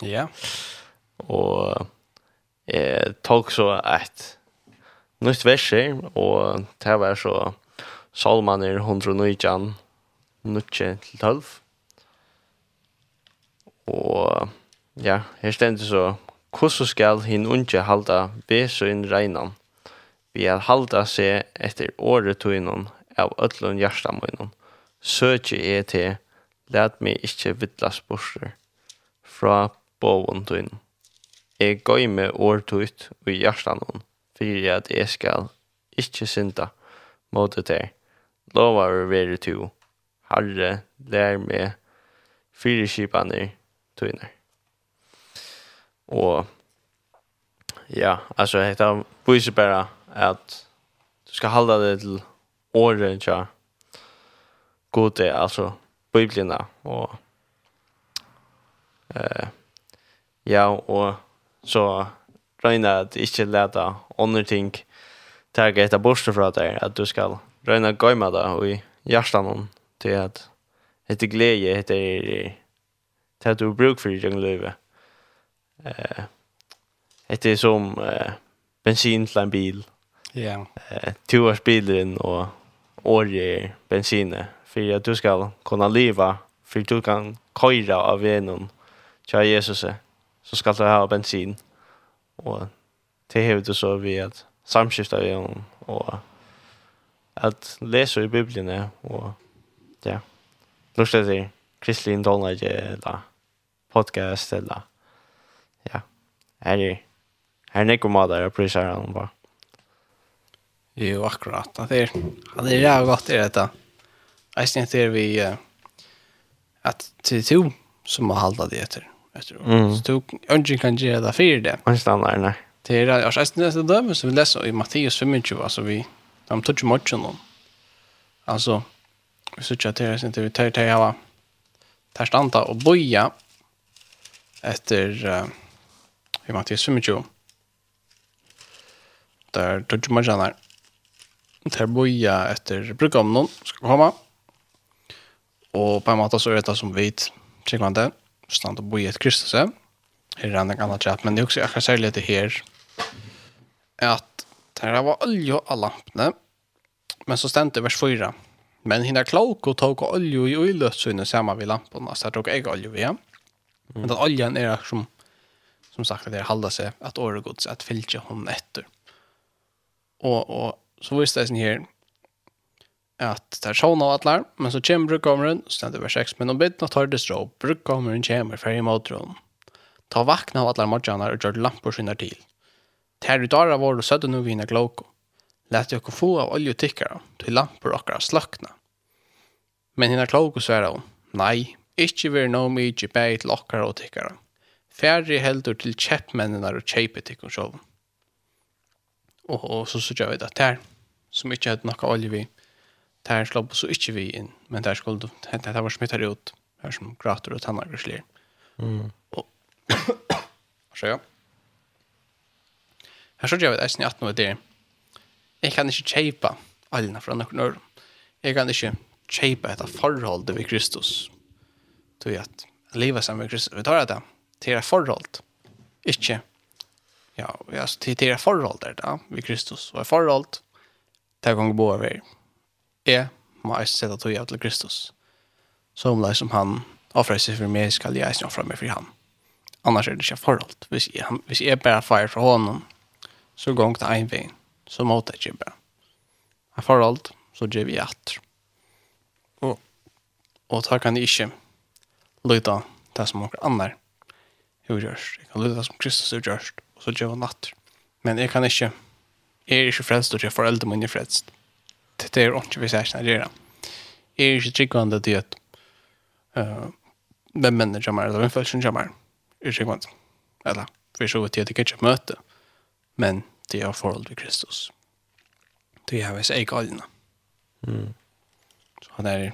Ja. Og eh tok så et nytt verser og det var så Salmaner 119 nutje til 12. Og ja, her stendte så Hvordan skal hin unge halda besøyn reinan? Vi er halda seg etter året tøynon av ødlun hjertamøynon søkje er til, let meg ikkje vittlas borser fra boven tøyne. Jeg gøy med årtut og hjertan hon, for at jeg skal ikkje synda mot det Lovar å være to, herre, lær meg fire kjipene tøyner. Og ja, altså, hetta viser bare at du skal halda det til året, ja, god är alltså Bibeln och eh ja och så röjna att inte läta andra ting tagga ett borste för att det att du ska röjna gömma det i hjärtan om till att heter glädje heter det att du bruk för din löve eh det är som eh, bensin till en bil. Ja. Yeah. eh, tvåårsbilen och olje bensin för att du ska kunna leva för du kan köra av vägen till Jesus så ska du ha bensin och det har du så vi att samskifta vi om och att läsa i Bibeln och ja lyssna till kristlig Donald eller podcast eller ja här är här är kommer där jag prisar honom bara Jo, akkurat. Det är, det är jävligt gott i detta jag syns inte vi uh, att till to som må halda det etter. etter. mm. så to ønsken kan ge det för det man stannar nei. det är jag syns inte det där vi läser i Matteus 25 alltså vi de tog ju mye noen. alltså vi söker att det är inte vi tar til alla tar standa och boja efter uh, i Matteus 25 där tog ikke mye där Der boja efter brukar om någon ska komma Og på en måte så er det som vi tryggvande, stand og bo i et Kristus. Her er en annan trap, men det er også akkurat særlig det her, at det var olje av lampene, men så stendte vers 4. Men hinna klok og tog olje i uiløssynet sammen ved lamporna, så jeg tog jeg olje ved. Men den oljen er som, som sagt, det er halda seg at året gods, at fylgje hon etter. Og, og så visste jeg sånn her, at det er sånn av atler, men så kommer brukkommeren, og stender vers 6, men om bit nå tar det strå, brukkommeren kommer fer i måtron. Ta vakna av atler morgjanar og gjør lampor skinner til. Ter i dara vår og sødde nu vina gloko. Læt jokko få av olje tikkara, til lampor okkara slakna. Men hinna kloko sværa hon, nei, ikkje vir no mi ikkje bæg til okkara og tikkara. Færre heldur til kjeppmennene og kjeipet tikkun sjåvun. Og, og så sørger vi det her, som ikkje hadde nokka olje vi där slapp så inte vi in men där skulle det det var smittar ut här som grater och tannar och slir. Mm. Och så ja. Här så jag vet eisen i 18 år. det. Jag kan inte chepa alla från några. Jag kan inte chepa detta förhållande vid Kristus. Tror jag att leva sammen med Kristus. Vi tar det till ett förhållande. Inte ja, alltså till forhold der da, vi Kristus. Och ett förhållande där gånger bo över jeg må eisen sette tog av til Kristus. Så om det som han offrer seg for meg, skal jeg eisen offre meg for han. Annars er det ikke forhold. Hvis jeg, hvis jeg bare feirer fra honom, så går det en vei, så måtte jeg ikke bare. Jeg forhold, så gjør vi etter. Og, og da kan jeg ikke lytte det som noen annen gjort. Jeg kan lytte det som Kristus har gjort, og så gjør han etter. Men jeg kan ikke, jeg er ikke frelst, og jeg får eldre mine frelst. Mm det er ikke vi särskilt att göra. Det är inte tryggvande til at uh, vem människan är eller vem födelsen är. er är tryggvande. Eller for så vidt jeg ikke kanske møte, Men det er forhold til Kristus. Det er hvis jeg allina. Mm. Så han är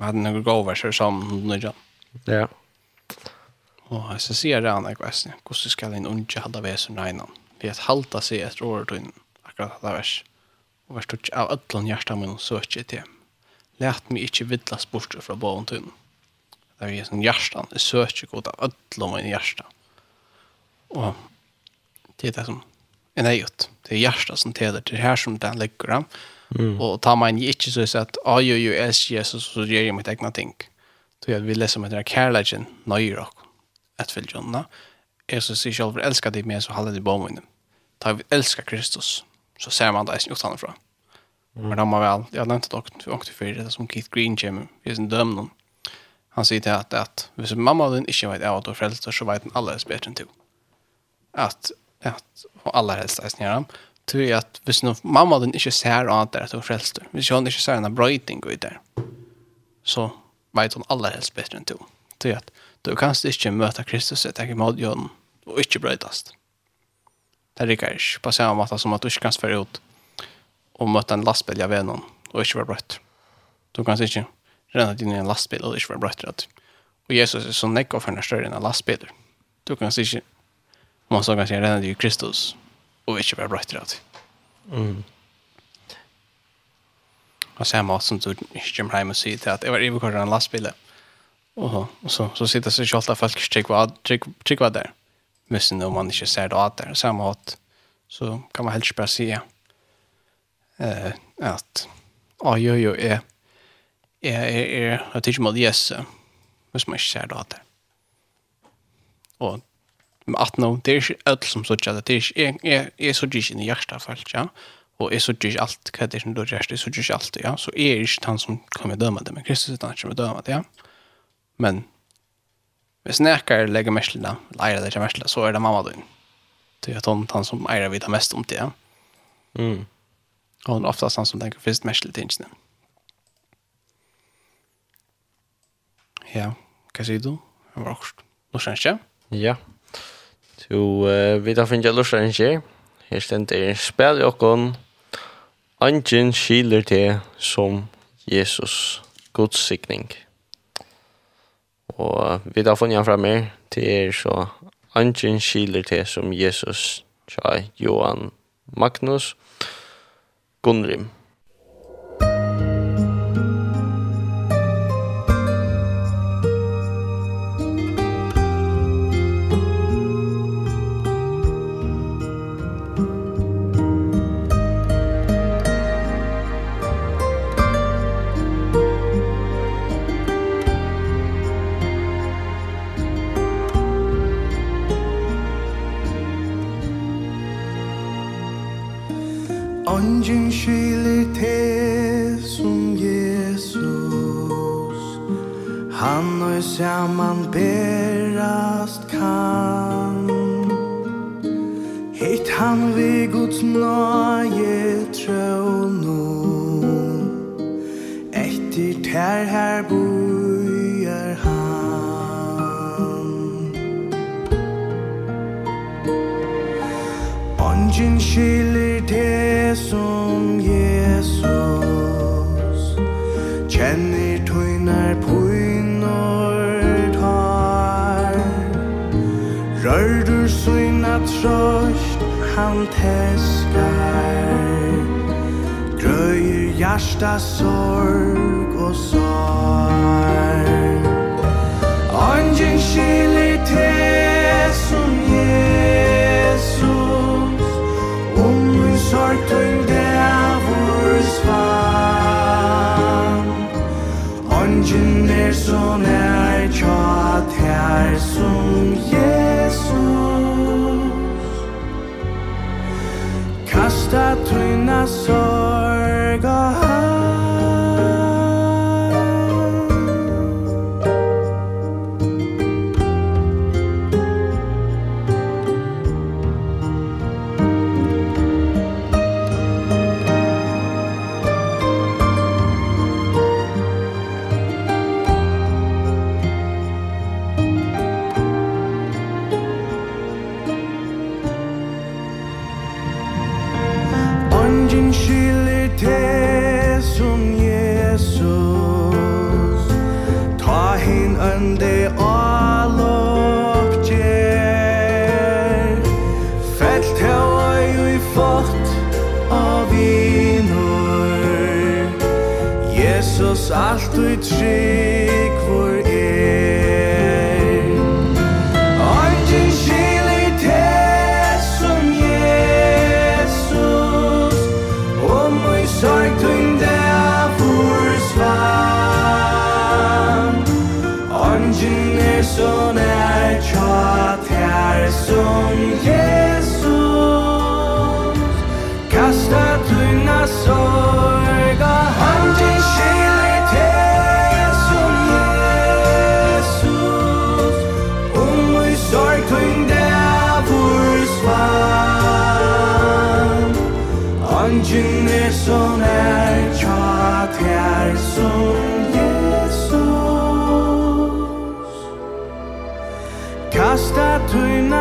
man hade några gåvor så som nu Ja. Og så ser det andra kvästen. hvordan skal en unge hade väsen innan? Det är att halta sig ett år då akkurat det vers og vær stort av ødlån hjertet min och til. Læt meg ikke inte vidlas bort från bavom tunn. Där är sån hjärtan, det söker god av ødlån min hjertet. Og det er det som er är. Det er hjertet som teder til her som den lägger han. Mm. Och tar man ikke så att ja, jo, jo, älskar Jesus så gjør jeg mitt egna ting. Så jeg vil lese om etter kærleggen nøyer og et att följa. Jesus sier selv, elsker deg med så holder deg på munnen. Da vi elsker Kristus, så ser man det eisen utanfra. Mm. Men de har väl, jag nämnde det också för det som Keith Green kommer, vi sin en. Han säger till att, att hvis mamma din ikke vet av at du frälster så vet den alla helst bättre än du. Att, att og alla helst er gör ham. Tror jag att hvis mamma din ikke ser av att det är att du frälster, hvis hun ikke ser en brøyting ut där, så vet hun alla helst bättre enn du. Tror jag att du kanst inte möta Kristus, jag tänker mod honom och inte bröjtast det rykker ikke på samme måte som at du ikke kan spørre ut og møte en lastbil jeg ved noen og ikke være brøtt. Du kan ikke renne inn i en lastbil og ikke være brøtt. Og Jesus er så nekk og en større enn en lastbil. Du kan ikke, om man så kan si, renne inn i Kristus og ikke være brøtt. Mm. Og så måte som du ikke kommer hjem og sier til at jeg var iverkåret en lastbil. Og så, så sitter så kjølt av folk trygg var der visst om man inte ser det åter. Samma åt så kan man helst bara se eh, att oj, oj, oj, är är är jag inte man yes måste man ikke ser det åt der. Og med 18 år, det er ikke alt som så tjata, det är ikke, jeg, så ikke i hjertet falt, ja, og jeg så ikke alt, hva det som du gjør, jeg så ikke alt, ja, så är det ikke han som kommer døme det, men Kristus er han som kommer det, ja, men Hvis nekar legger mersla, eller eier det ikke mersla, så er det mamma din. Det er hon, han som eier vi mest om det. Mm. Og hon er oftast han som tenker først mersla til ingene. Ja, hva sier du? Han var også lursrenskje. Ja. Så uh, vi tar finnes jeg lursrenskje. Her stender spil i okkon. Angen skiler til som Jesus. God sikning. Og vi har funnet fram mer til er så Angen skiler til som Jesus, tja Johan Magnus Gunnrim.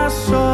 corazón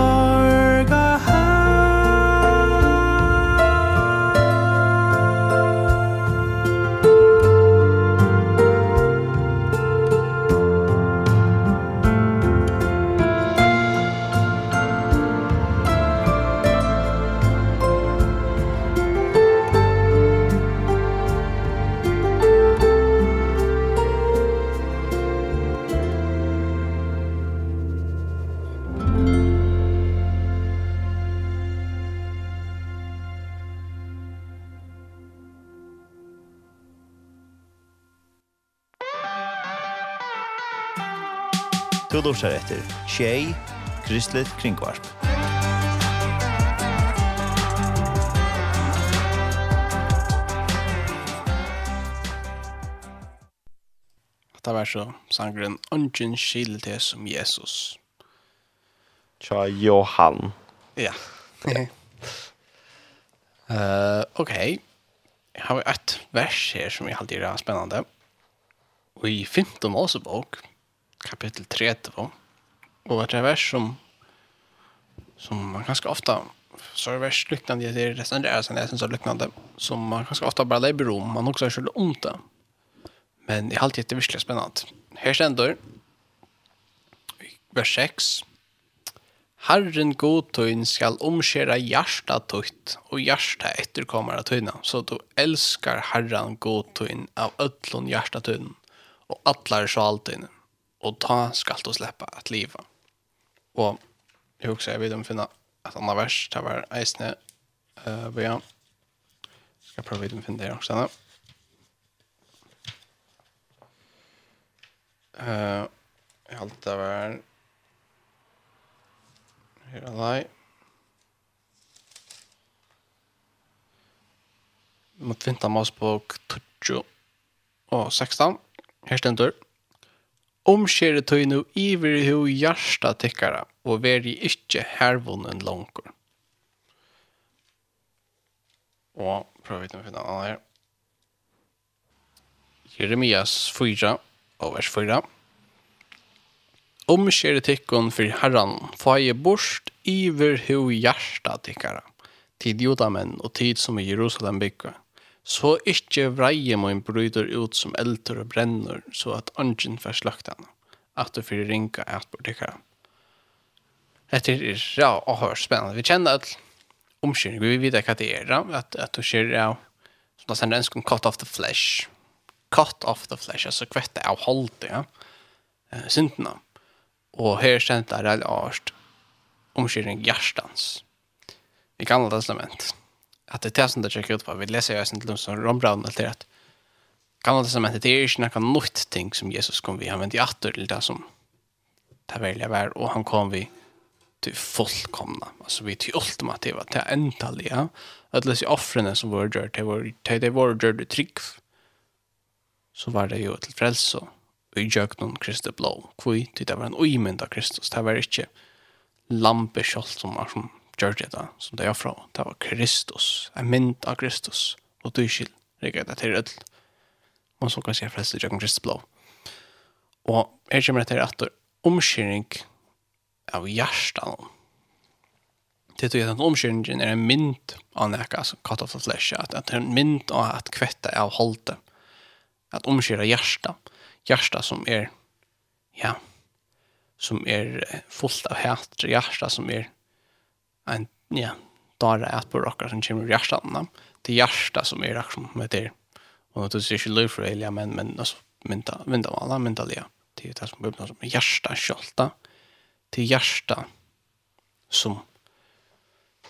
og lortar etter Tjei, Kristelig Kringvarp. Det var så sangren Ongen skil til som Jesus. Tja, Johan. Ja. uh, Okej. Jeg har ett vers her som jeg alltid er spennende. Og i 15 Mosebok, kapitel 30. Och et vers som som man ganska ofta så er vers liknande det är resten där sen är så liknande som man ganska ofta bara lägger om man också skulle om det. Men det allt alltid virkelig spännande. Här ständer vers 6 Herren godtøyn skal omskjera hjärsta tøyt, og hjärsta etterkommer av tøyna, så du elskar Herren godtøyn av ötlun hjärsta tøyna, og atlar sjaltøyna och ta skal du släppa att leva. Och jag husker jag vet om finna att annet vers det var eisne eh uh, ja ska prova å finna det også. då. Eh jag hållt det var här alla mot vintermarsbok 20 og 16. Her stendur. Omskjere tøy nu iver hu hjärsta tikkara, og veri ikkje hervunnen langkur. Og prøv å finne an her. Jeremias 4, og vers 4. Omskjere tikkun for herran, faje borst iver hu hjärsta tikkara, tid jodamenn og tid som i Jerusalem bygger så ikkje vreie min bryder ut som eldur og brenner, så at angen får slakt henne, at du får ringa et på dykkara. Dette er ja, og hør spennende. Vi kjenner at omkyrning, vi vet hva det er, at, at du ser ja, som da sender ønsken cut off the flesh, cut off the flesh, altså kvette av holdt, ja, syndene. Og her kjent er veldig alt omkjøring hjertans. Vi kan alle testament. Ja att det som det checkar ut på. Vi leser jo sen til dem som Rombraun allt det att kan det som att det är ju några nytt ting som Jesus kom vi använt i atter til det som det välja vær, och han kom vi till fullkomna. altså vi till ultimativa till ändaliga. Att läsa offren som var gjort det var det var gjort trick. Så var det ju till frälse i jöknon Kristi blå. Kvui, det var en uimynd av Kristus. Det var ikke lampe kjolt som var som gjør det da, som det er fra, det var Kristus, en mynd av Kristus, og du skyld, rikker det til ødel. Man så kan si flest i Jøkken Kristus blå. Og her kommer det til at omkjøring av hjertet. Det er at omkjøringen er en mynd av nekka, altså cut off the flesh, at det er en mynd av at kvetta av holdet, at omkjøre hjertet, Hjärsta som er, ja, som er fullt av hætre, hjärsta som er en, ja, dara at på rockar som kommer i hjärtan. Det är hjärta som är rock som det Och det är ju liv för Elia, men, men alltså, mynta mynta alla, mynta det. Det är det som blir som hjärta kjolta. Det är hjärta som,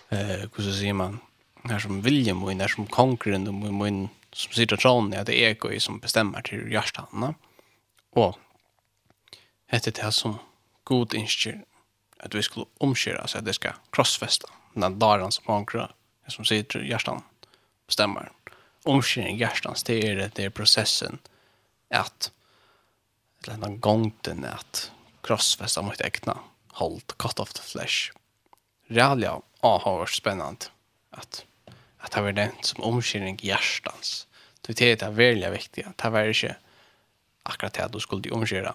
eh, hur så säger man, här som William och när som konkurren och min som sitter tron ja det är ego som bestämmer till hjärtan. Och det här det som god inskjer at vi skulle omskjøre så at det skal krossfeste den daren som ankra, som sitter hjertan, bestemmer. Omskjøring i hjärtans det är det, det är processen att eller den gången at krossfeste mot äkna halt cut off the flesh. Realia ah har spännande att att ha var den som omskäring hjärtans det er det väldigt veldig att det var ikke akkurat det du skulle omskära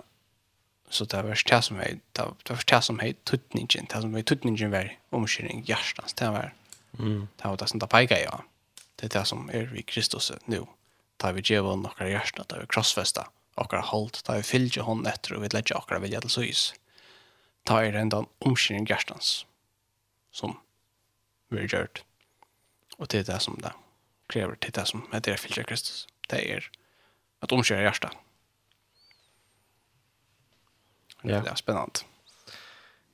Så det var det som var det var det som var tutningen, det som var tutningen var omkring hjärtans, det var mm. det var det som det pekade ja. Det er det som er i Kristus nu. da vi ger våra hjärtan, da vi krossfästa och hållt, da vi fyller hon etter og vi lägger och vilja till så is. Det enda ändå omkring som vi har gjort. og det er det som det krever, det er det som heter fyller Kristus. Det er at omkring hjärtan Ja. Det er spennende.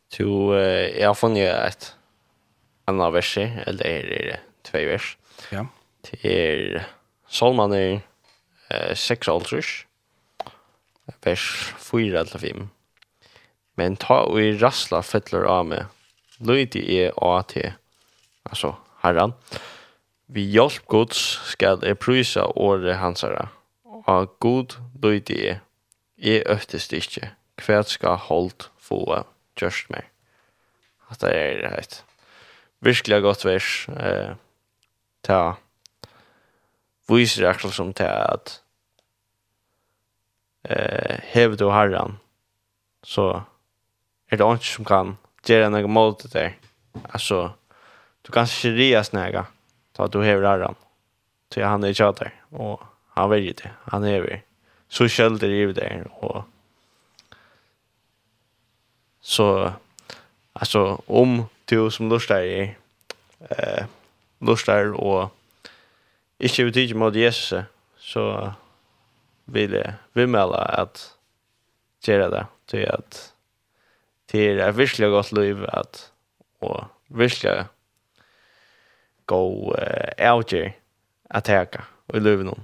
Så eh, jag har funnit ett annat vers, eller är det två vers. Ja. Det är Salmaner eh, 6 alters, vers 4 eller 5. Men ta og i rassla fettler av mig. Lydig är AT, altså herran. Vi hjelp gods skal jeg prysa året hansara. Og god lydig er, jeg øftest ikke, kvært skal holdt få just meg. At det er et virkelig godt vers eh ta visar akkurat som til at eh hever du herran så er det ikke som kan gjøre noe mål til deg. Altså, du kan ikke ria snäga til at du hever herran. Til han er tjater og han väljer det. Han hever. så skölder i det og Så alltså om du som lustar i eh lustar och inte vill titta mot Jesus så vill jag vill mela att göra det till att till ett verkligt gott liv att och verkligt gå eh, out there attacka och livet någon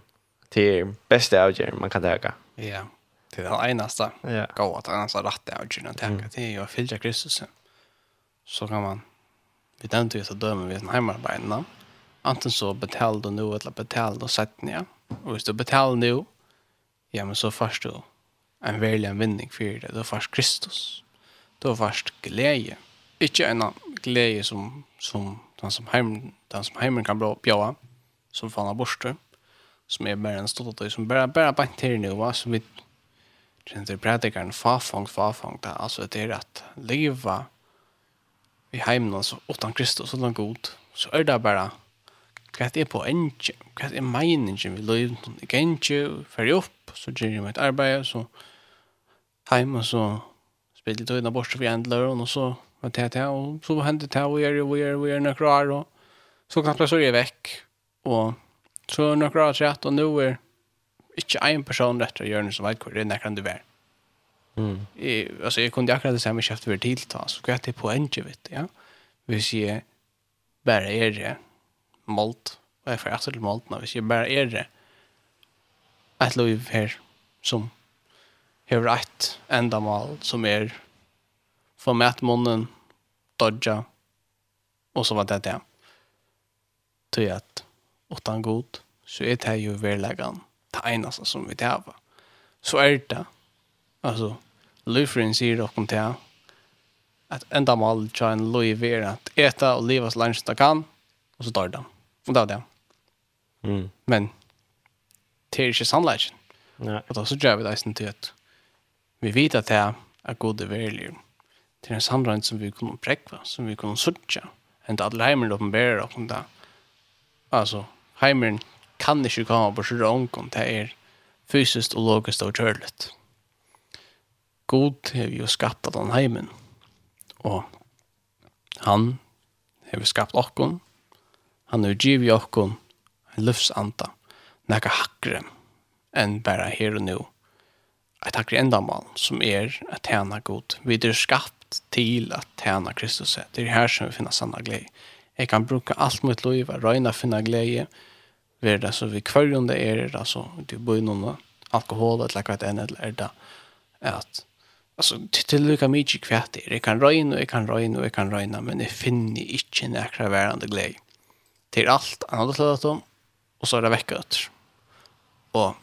till bästa out man kan attacka. Ja. Yeah till det enaste. Ja. Gå att han sa rätt där och gynna tänka det är ju fylja Kristus. Så kan man vi den till så dömer vi en hemarbeten. Antingen så du nu eller betalade du satt ner. Och hvis du betalar nu ja men så först du en verklig vinning för det. Då först Kristus. Då först glädje. Inte en glädje som som den som hem den som hemmen kan bra bjöa som fan har borste som är bara en stolthet som bara bara på nu va som vi Sen det predikaren fafong fafång. Det, alltså det är att leva i heimen så utan Kristus utan god. Så är det bara Kvart er på enke, kvart er meningen vi løyden, ikke enke, ferdig opp, så gjør jeg mitt et arbeid, så heim, og så spiller jeg tøyene bort, så vi endler, og så var det det, og så hendte det, og gjør det, og gjør det, og gjør det nøkker år, og så knappt jeg så er jeg vekk, og så er nøkker år trett, og nå er ikke en person rett og å gjøre noe som vet hvor det er nekker du er. Mm. I, altså, jeg kunne akkurat det samme kjøpt over til så hva er det poenget, vet du, ja? Hvis jeg bare er det, målt, og jeg får etter til målt nå, hvis jeg bare er det, et liv her som har et endamål som er for mätmunnen, dodja, og så var det det. Til at, åttan god, så er det jo verleggen det eneste som vi tar på. Så er det, altså, Lutheran sier dere til at enda mål tja en lov er at eta og leva så langt det kan, og så dør det. Og det er det. Mm. Men det er ikke sannleggen. Og da så gjør vi det eisen til at vi vet at det er gode verlig. Det er en sannleggen som vi kunne prekva, som vi kunne suttja. Hent alle heimeren åpenbærer åpen det. Altså, heimeren kan ikke komme på sørre ånken, det er fysisk og logisk og kjørlet. God har jo skapt den heimen, og han har skapt åkken, han har givet åkken en løftsanta, nekka hakre enn bare her og nå. Et hakre endamal som er at tjene god. Vi er skapt til at tjene Kristus. Det er her som vi finner sanna glede. Jeg kan bruke alt mitt liv, røyne finne glede, Ver det så vi kvarjon det er det så du bor någon alkohol eller like att en eller är det att alltså till mykje mycket er det kan regna och kan regna och kan regna men det finner inte några värande glädje. Till allt annet til om och så är det veckat. Och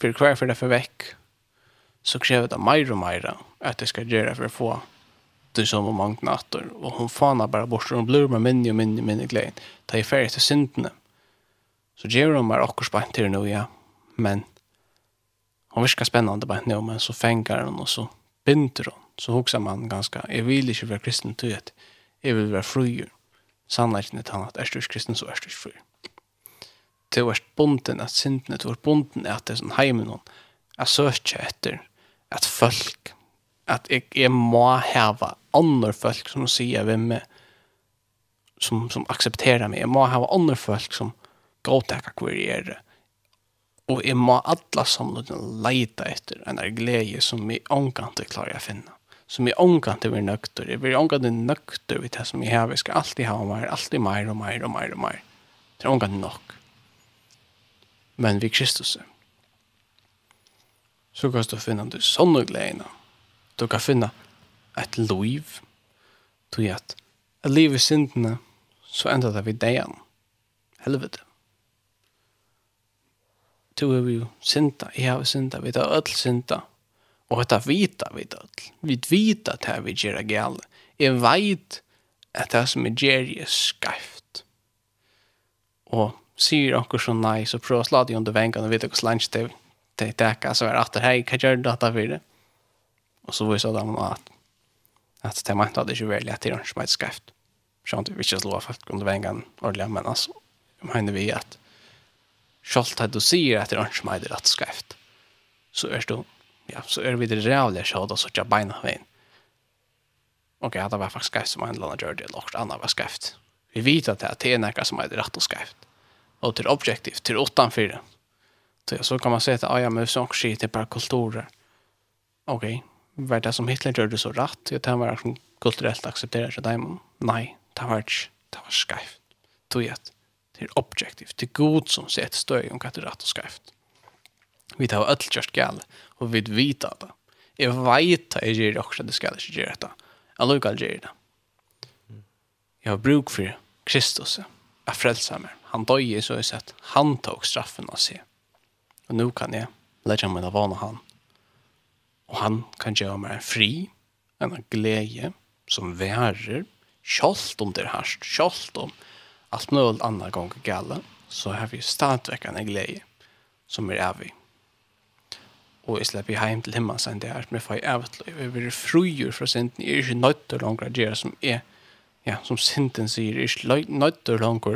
för hver för det for veck så kräver det mer og mer att det ska göra för att få det som om många natter och hon fanar bara bort og hun blir med minne og minne minne glädje. Det är färdigt till synderna. Så gjør hun meg akkurat spant til nå, ja. Men hun virker spännande bara nu men så fängar hun, och så binder hun. så hokser man ganska jeg vil ikke være kristen til at jeg vil være fri sannolikheten er han att är du kristen så er du fri det var bunden att synden det var bunden att det er sån hemmen noen. att søker etter att folk att jeg, jeg må hava andra folk som sier hvem med som som accepterar mig Jeg må hava andra folk som godtaka hvor jeg er. Og jeg må alle sammen leite etter en glede som jeg omgant klarer å finne. Som jeg omgant er nøkter. Jeg blir omgant er nøkter ved det som jeg har. Jeg skal alltid ha mer, alltid mer og mer og mer og mer. Det er omgant nok. Men vi Kristus er. Så kan du finne du sånne gledene. Du kan finne et liv. Du at livet syndene så enda det vi degen. Helvete to er jo synda, jeg har synda, vi tar öll synda, og dette vita vi öll. vi vita at her vi gjør gale, jeg vet at det som er gjør er skreft. Og sier dere så nei, så prøv å slå det under vengen og vite hvordan lunch det det täcka så är att hei, hva gjør du dette for det. Og så var ju at där man att at det ikke hade veldig at att det är en smart skrift. Sånt vi ikke slår folk under vengen ordentlig, men altså, mener vi at Sjalt at du sier at det er ikke meg det rett skreft. Så er du, ja, så er vi det rævlig sjalt og så ikke beina veien. Ok, ja, det var faktisk skreft som en eller annen gjør det, eller annet var skreft. Vi vet at det er noe som er rett og skreft. Og til objektivt, til åttanfyrer. Så, så kan man se at, ah, ja, men hvis noen skjer til bare kulturer. Ok, var det som Hitler gjør det så rett? Ja, det var kulturellt aksepteret av dem. Nei, det var ikke. Det var skreft. Tog jeg at Det är objektivt. Det god som ser ett stöj om det er rett og skreft. Vi tar alt kört gale, och vi vet att det. Jeg vet at jeg gjør gör också det ska ikke gjøre det. Jeg lukker att göra det. Jag har bruk for Kristus. jeg frelser meg. Han i så är han tog straffen av seg. Och nu kan jeg lägga meg av vana han. Och han kan gjøre meg fri, en glede som värer, kjolt om det härst, kjolt om det allt något andra gång galla så har vi stadigt en glädje som är evig. Och jag släpper hem till hemma sen där med för evigt liv. Jag blir fröjur för sen är inte nötter långt det som är ja, som synden säger är inte nötter långt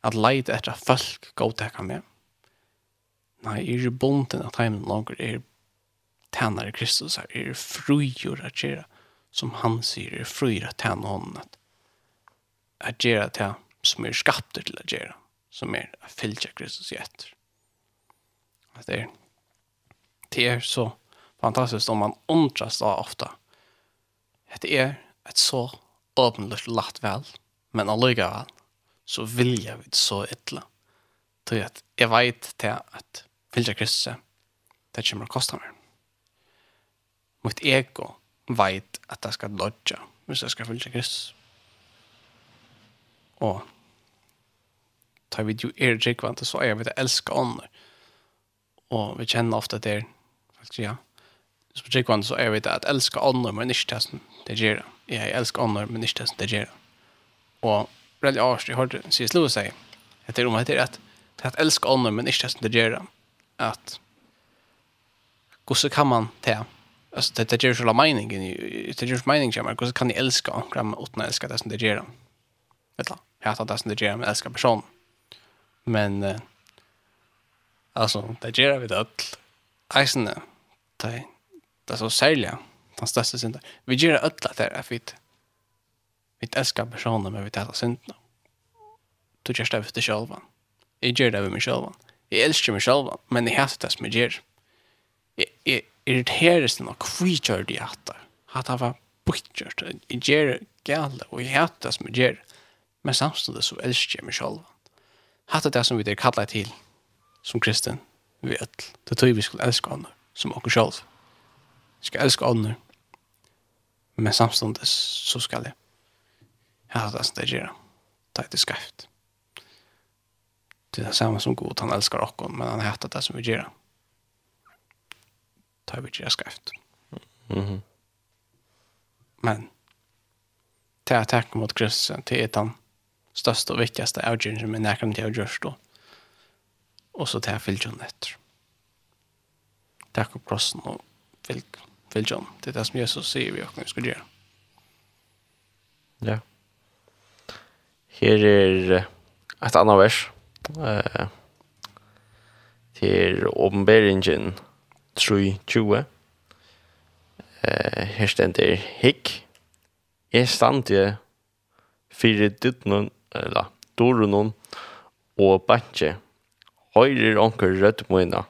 att lejda efter folk godtäcka med. Nei, er jo bonden at heimen langer er tænare Kristus her, er frujur at gjøre, som han sier, er frujur at tæna hånden at, at gjøre til som er skapter til å gjøre, som er å fylge Kristus i etter. At Det er, det er så fantastisk om man undras da ofte. Det er et så åpenløst latt vel, men allikevel så vil jeg vidt så ytla. Så at jeg vet til at fylge Kristus det kommer å koste meg. Mitt ego vet at jeg skal dodge hvis jeg skal fylge Kristus. Og tar vi jo er drikkvante, så er vi det elsker ånder. Og vi kjenner ofte det, faktisk, ja. Så på drikkvante så er vi det at elsker ånder, men ikke testen, det gjør det. Jeg elsker ånder, men ikke testen, det gjør det. Og veldig avstånd, jeg hørte C.S. Lewis si, etter om heter at det at elsker ånder, men ikke testen, det gjør det. At hvordan kan man det? Alltså det det gör ju la meningen, det gör ju meningen, men hur kan ni älska om gram åtna älska det som det gör? Vet du? hatar det som det gör, med älskar person. Men eh, alltså, det gör vi det öll. Eisen, det det är så särliga. Den största synden. Vi gör det öll att det är fint. Vi älskar personer, men vi tar synden. Du gör det efter själva. Jag gör det över mig själva. Jag älskar mig själva, men jag hatar det som jag gör. Jag, jag irriteras nog skitgör det jag hatar. Hatar var bort Jeg gjør det gale, og jeg hater det som jag gör men samtidig så elsker jeg meg selv. Hatt det som vi er kallet til, som kristen, vi vet, det tror vi skulle elske ånder, som åker selv. Vi skal elske ånder, men samtidig så skal jeg hatt det som det gjør, det er det skreft. Det er det samme som god, han elskar åkken, men han hatt det som vi gjør. Det er vi gjør skreft. Mm -hmm. Men, til er takk mot Kristus, til er han, største og viktigaste avgjøringen som er nærkant til å gjøre då. Og så til jeg fylgjør John etter. Takk opp krossen og fylgjør John. Det er det som Jesus sier vi åkne skal gjøre. Ja. Her er et annet vers. Uh, til åpenberingen 3.20. Uh, her stender Hikk. Jeg stande fire dytnun eller dorunon og bantje. Høyrer onker rødt møyna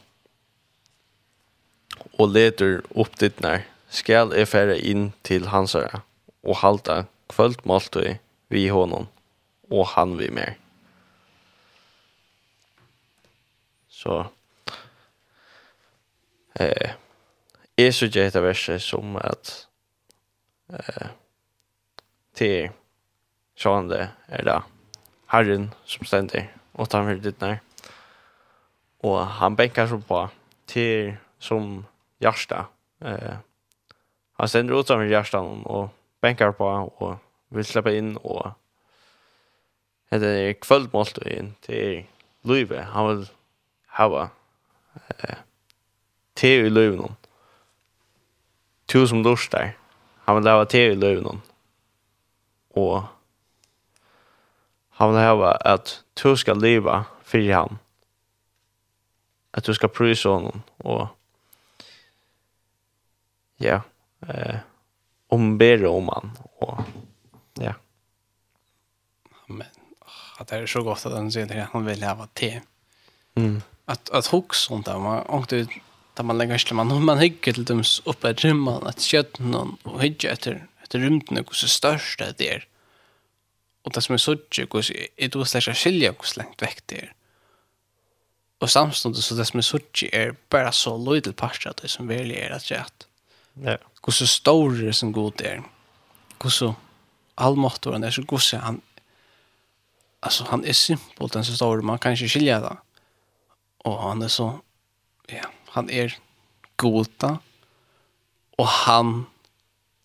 og leder opp ditt nær, skal jeg fære inn til hansara og halda kvöld måltøy vi honom og han vi mer. Så eh, jeg synes jeg heter verset som at eh, til sjående er det Herren som stender, og tar med ditt nær. Og han bänkar så på till som hjärsta. Eh, han stender ut av hjärtan og bänkar på og vill släppa in og det är kvällmålt in till Luive. Han vill ha eh, te i Luive Tu som lust där. Han vill ha te i Luive någon. Och han vill ha att du skal leva för han. Att du ska prisa honom och ja, eh ombere om han och ja. Amen. Att det är så gott att han säger att han vill ha te. Mm. Att att hooks sånt där man och det där man lägger till man man hygger till dem uppe i gymman att köttan och hygger efter efter rymden hur så störst det där. Og det som er sådje, er du slags skilja hvor slengt vekk det er. Og samståndet så det som er sådje er bare så løydel parst av det som virkelig er at rett. Ja. Hvor så stor er som god er. Hvor så allmåttoren er så god er han Alltså han är simpel den så stor man kan inte skilja det. Och han är så ja, han är goda och han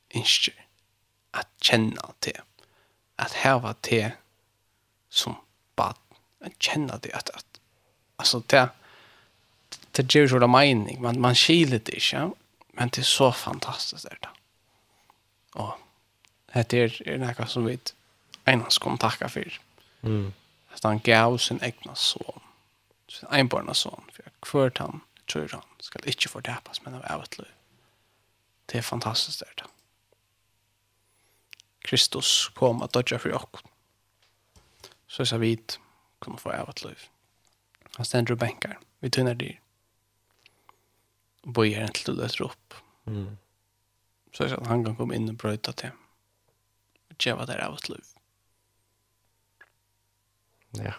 inte att känna till att häva te som bad att känna det att, att alltså det det ger ju mening man man skiler det ja. Men det är så fantastiskt det där och det är er något som vi enast kom tacka för mm. Att han gav sin egna son sin enbarna son för kvart han tror han ska inte få det men av outlive det är fantastiskt det där Kristus kom at dodja for oss. Så jeg vid kunne få av et liv. Han stender og bänkar. Vi tunner dyr. Og bøyer en til du løter opp. Mm. Så jeg sa at han kan komme inn og brøyta til. Og djeva der av et liv. Ja.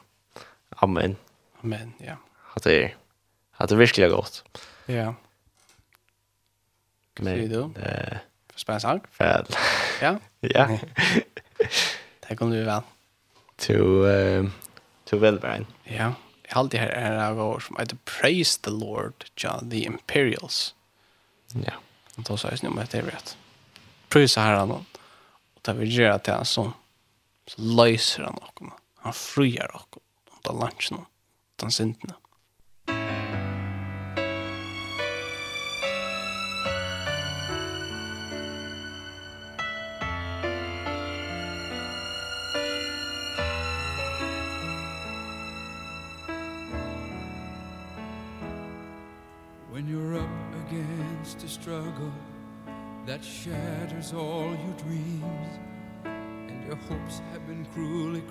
Amen. Amen, ja. At det er, at det er virkelig godt. Ja. Men, Sier du? Eh, sang? Fædel. Ja. ja. det kommer du väl. To uh, to Wilburn. Ja. Jag har alltid här är av år som heter Praise the Lord, John the Imperials. Ja. Och då sa jag nu med det rätt. Prisa herran och det vi gör till han som så löser han och han friar och de lanchen och de synderna.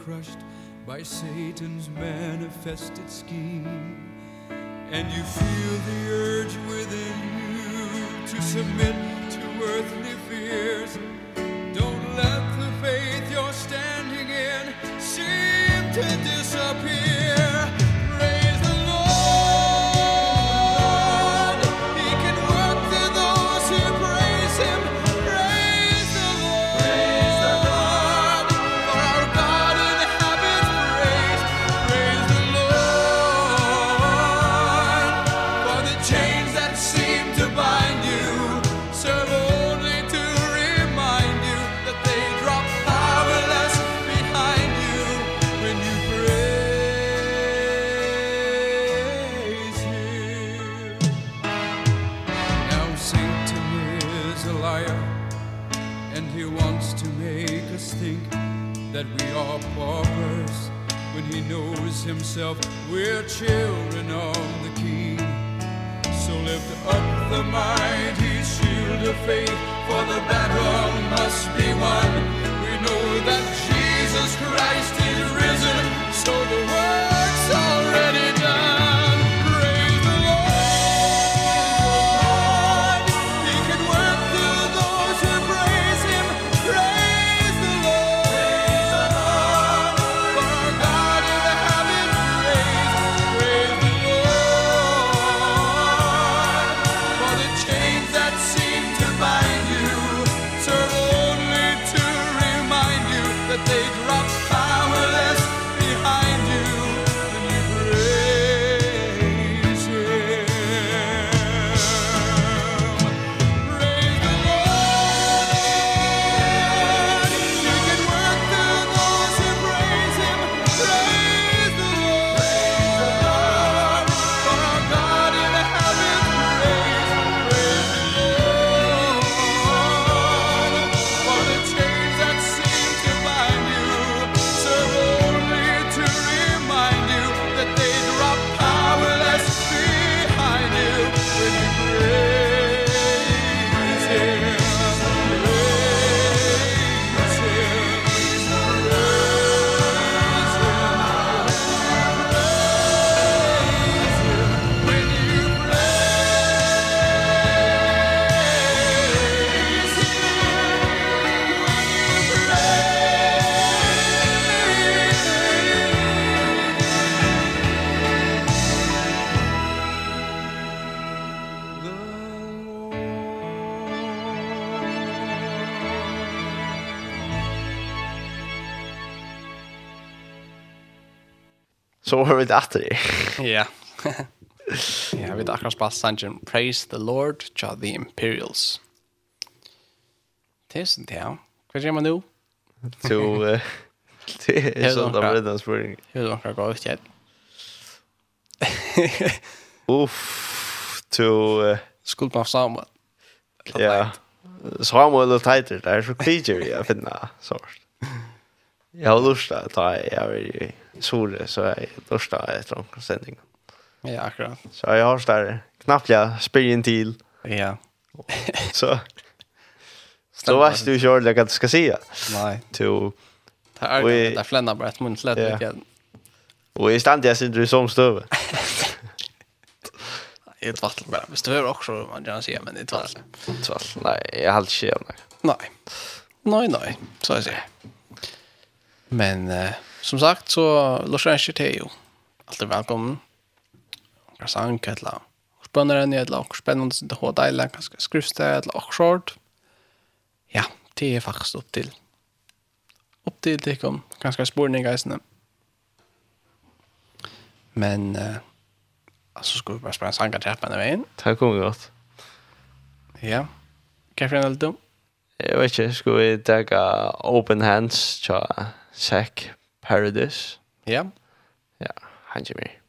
crushed by Satan's manifested scheme. And you feel the urge within you to submit to earthly fears. and himself We're children of the King. So lift up the mighty shield of faith For the battle must be won. We know that Jesus Christ is så har vi det etter det. Ja. Ja, vi akkurat spalt sangen Praise the Lord to the Imperials. Det är sånt til, Hva gjør man nå? To, det er sånn da blir det en spørning. Hva er gå ut gjør? Uff, to... Skuld på Samuel. Ja, Samuel og Titer, det er så kviger jeg å finne sort. Jag har lust att ta jag vill sole så jag lust att efter en sändning. Ja, akkurat. Så jag har där knappt jag spyr till. Ja. så Så vet du ju ordentligt att du ska se. Nej. To Det är det där flänna bara ett muntlätt vilket. Och i stand jag sitter som stöv. Ett vatten bara. Men stöv också man kan se men det vatten. Ett vatten. Nej, jag har inte Nej. Nej. Nej, nej. Så jag säger. Men eh, som sagt så låter jag inte till ju. Alltid välkommen. Jag sa en kvälla. Spännande ni ett lag. Spännande det ha dig länge. Ganska skrivstöd eller lag short. Ja, det är faktiskt upp till. Upp till det kom. Ganska spårning guys nu. Men eh, alltså skulle vi bara spela en sanka trappan den vägen. Det kommer godt. Ja. Kan jag förena lite om? Jag vet ikke, skal vi ta open hands tja Sack Paradise. Ja. Ja, han kommer.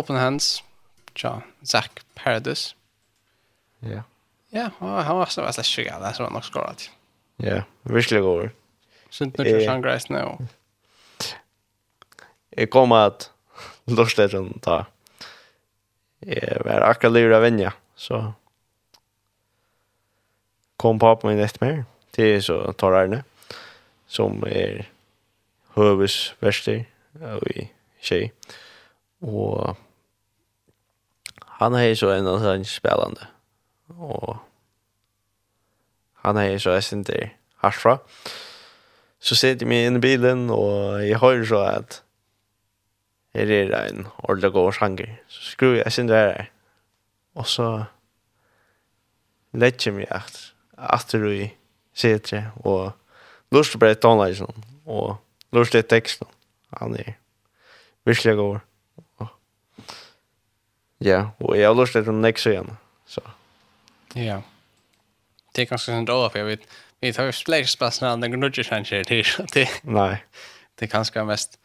Open Hands, tja, Zach Paradis. Ja. Ja, han var så väldigt sjuk, det var nog skorat. Ja, virkelig går. Sunt nu för Sean Grice nu. Jeg kom at Lorsledgen ta. Jeg var akkurat lura vänja, så kom pappa min etter mig til så tar Arne som är hövesvärster i tjej. Og han er så en av hans spelande. Og han er så jag syns det harsfra. Så sitter jag inn i bilen og jeg hører så at her er det en ordentlig god sjanger. Så skruvar jeg sin der här. Och så lägger jag mig att efter i sitter og lust på ett og och lust i texten. Han er virkelig god. Ja, og jeg har lust att de nästa igjen. Så. Ja. Det er ganske sånn dårlig, for jeg vet vi tar jo flere spørsmål enn den gnuggar sen shit här. Det Nei. Det er ganske mest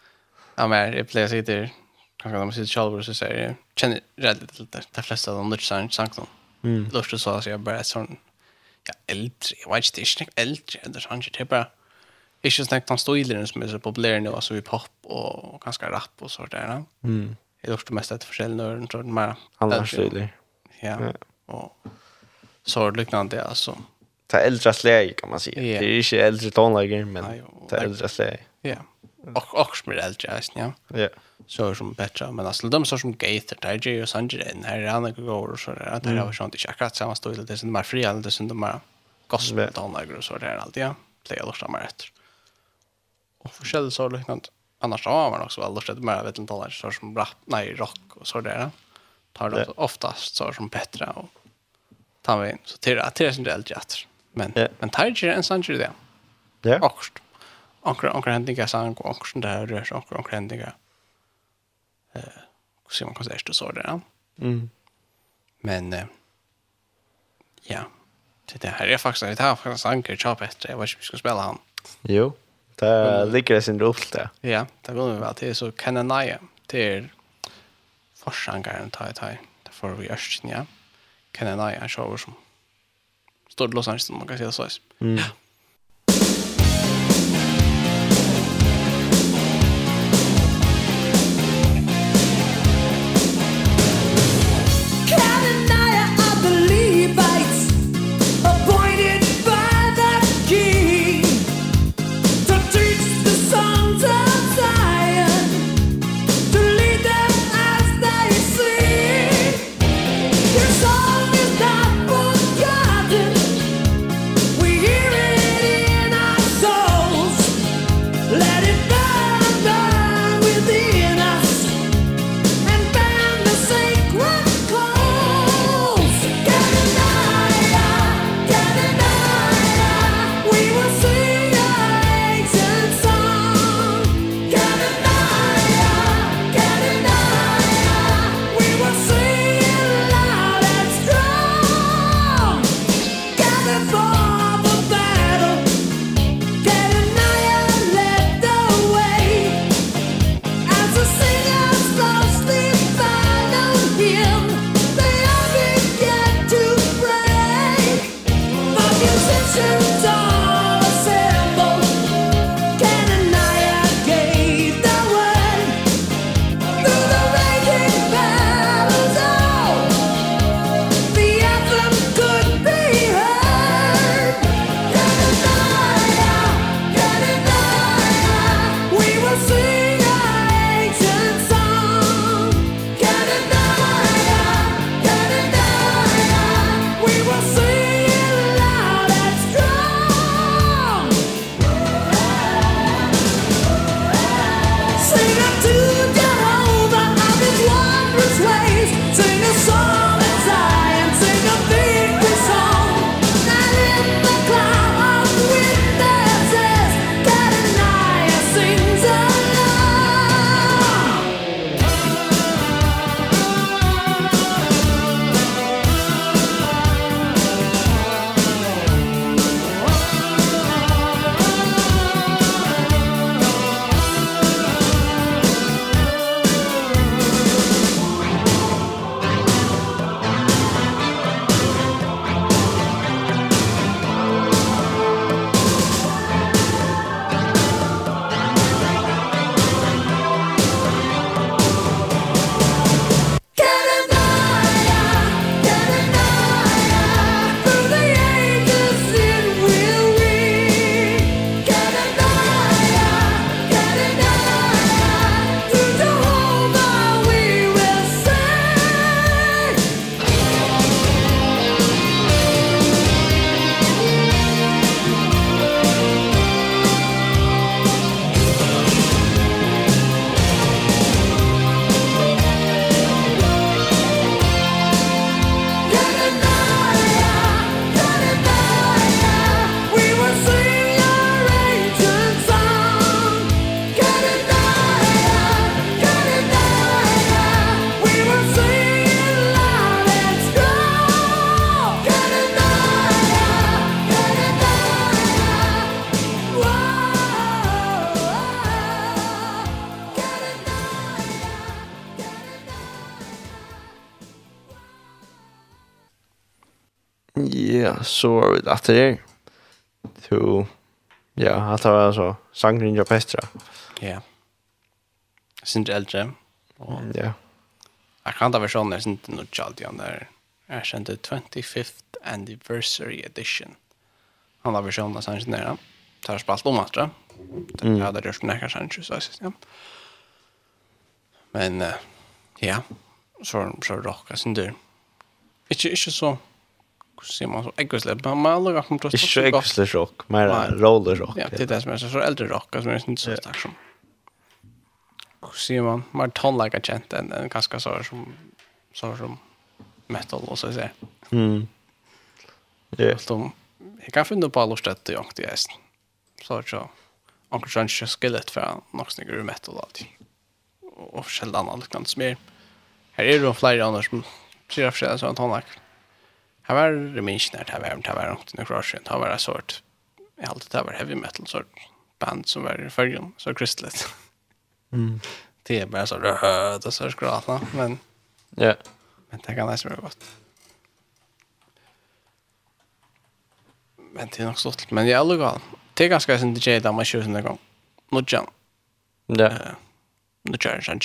ja men jeg det blir så där. Kanske de sitter selv, så sier jeg, kjenner redd rätt lite de fleste av dem där sen sank dem. Mm. Lust att så så bare er sånn, ja eldre, jeg vet ikke, det er ikke noe eldre, eller sånn, det er bare, Ikke sånn snakket om stilene som er så populære nå, altså vi pop og ganske rap og sånt der. Mm. Jeg låste mest att försälja nörden tror jag mer. Annars det. Ja. Og så er det liknande Det er eldre släge kan man si. Yeah. Det er ikke eldre tonelager, men det er eldre släge. Ja. Och och med äldre ja. Ja. Så som bättre men alltså de så som Gator, ju och in här är andra går och så där att det har sånt i checkat samma stil det som mer fria det som de mer gospel tonlager och så där allt ja. Det är alltså mer rätt. Och försälja så liknande annars så har man också väl lust att mer vet inte alla så som rap nej rock och så där. Tar det oftast så som Petra och tar vi in så till att det är inte helt jätt. Men men tar en sån där. Ja. Och ankra ankra händiga så och ankra där rör sig ankra ankra händiga. Eh så man kan säga så där. Mm. Men eh, ja. Det här är faktiskt det här faktiskt Anker chap. Jag vet inte om vi ska spela han. Jo. Det ligger det sin rop det. Ja, det vil vi vel til. Så Kenanaya, det er forsangeren tar jeg tar. Det får vi ørsten, ja. Kenanaya er så over som stort Los Angeles, man kan säga så. Mm. Ja. att det är to ja, att det var så sangrin jag pestra. Ja. Sind eldre Och ja. Jag kan ta versioner sind nu chalt igen där. Jag kände 25th anniversary edition. Han har versioner sen där. Tar spalt om att det. Jag hade rört mig kanske så så. Men ja, så så rockar sind där. ikke inte så ser man så äggslä men man har lagt mot oss så äggslä rock mer roller rock. Ja det är det som är så så äldre rock som är inte så stark som Hur ser man mer tonlike känt än en ganska så som så som metal och så att säga. mm. Ja. Så jag kan finna på alla ställen jag inte är så att jag, Onkel John's skelett för något snyggare metal alltid och sällan annat liknande som är här är det flera andra som ser för sig en sån tonlike här var det minst när det var det var inte några år det var sort jag alltid det var heavy metal sort band som var i förrjum så kristligt. Mm. Det är bara så röd och så skrata men ja. Yeah. Men det kan nästan vara gott. Men det är nog stort men jag är aldrig gal. Det är ganska sin DJ där man kör sin gång. Nudjan. Ja. Nudjan, kör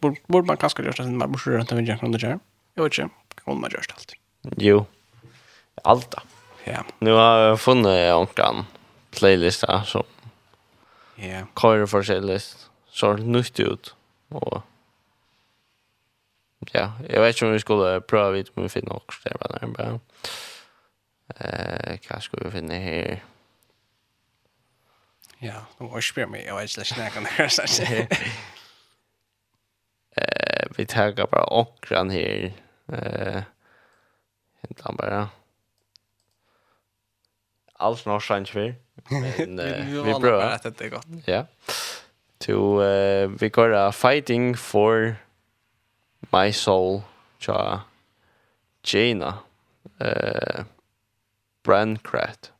Det borde man kanske göra sin man borde runt om igen från Nudjan. Jag vet inte. Kan man göra allt. Jo. Allt. Ja. Nu har jag funnit onkan playlista så. Ja. Kör för sig. Så nytt ut. Og... Ja, jag vet ikke om vi skulle pröva vid vi finner också det bara bara. Eh, hva skal vi finne här? Ja, nu har jag mig. Jag vet inte snacka om det här så Eh, vi tar bara åkran här. Eh, Hentade han bara. Allt några chans för. Men uh, vi prövar. att det är gott. Ja. To uh, vi går uh, fighting for my soul. Tja. Jaina. Eh uh, Brancrat.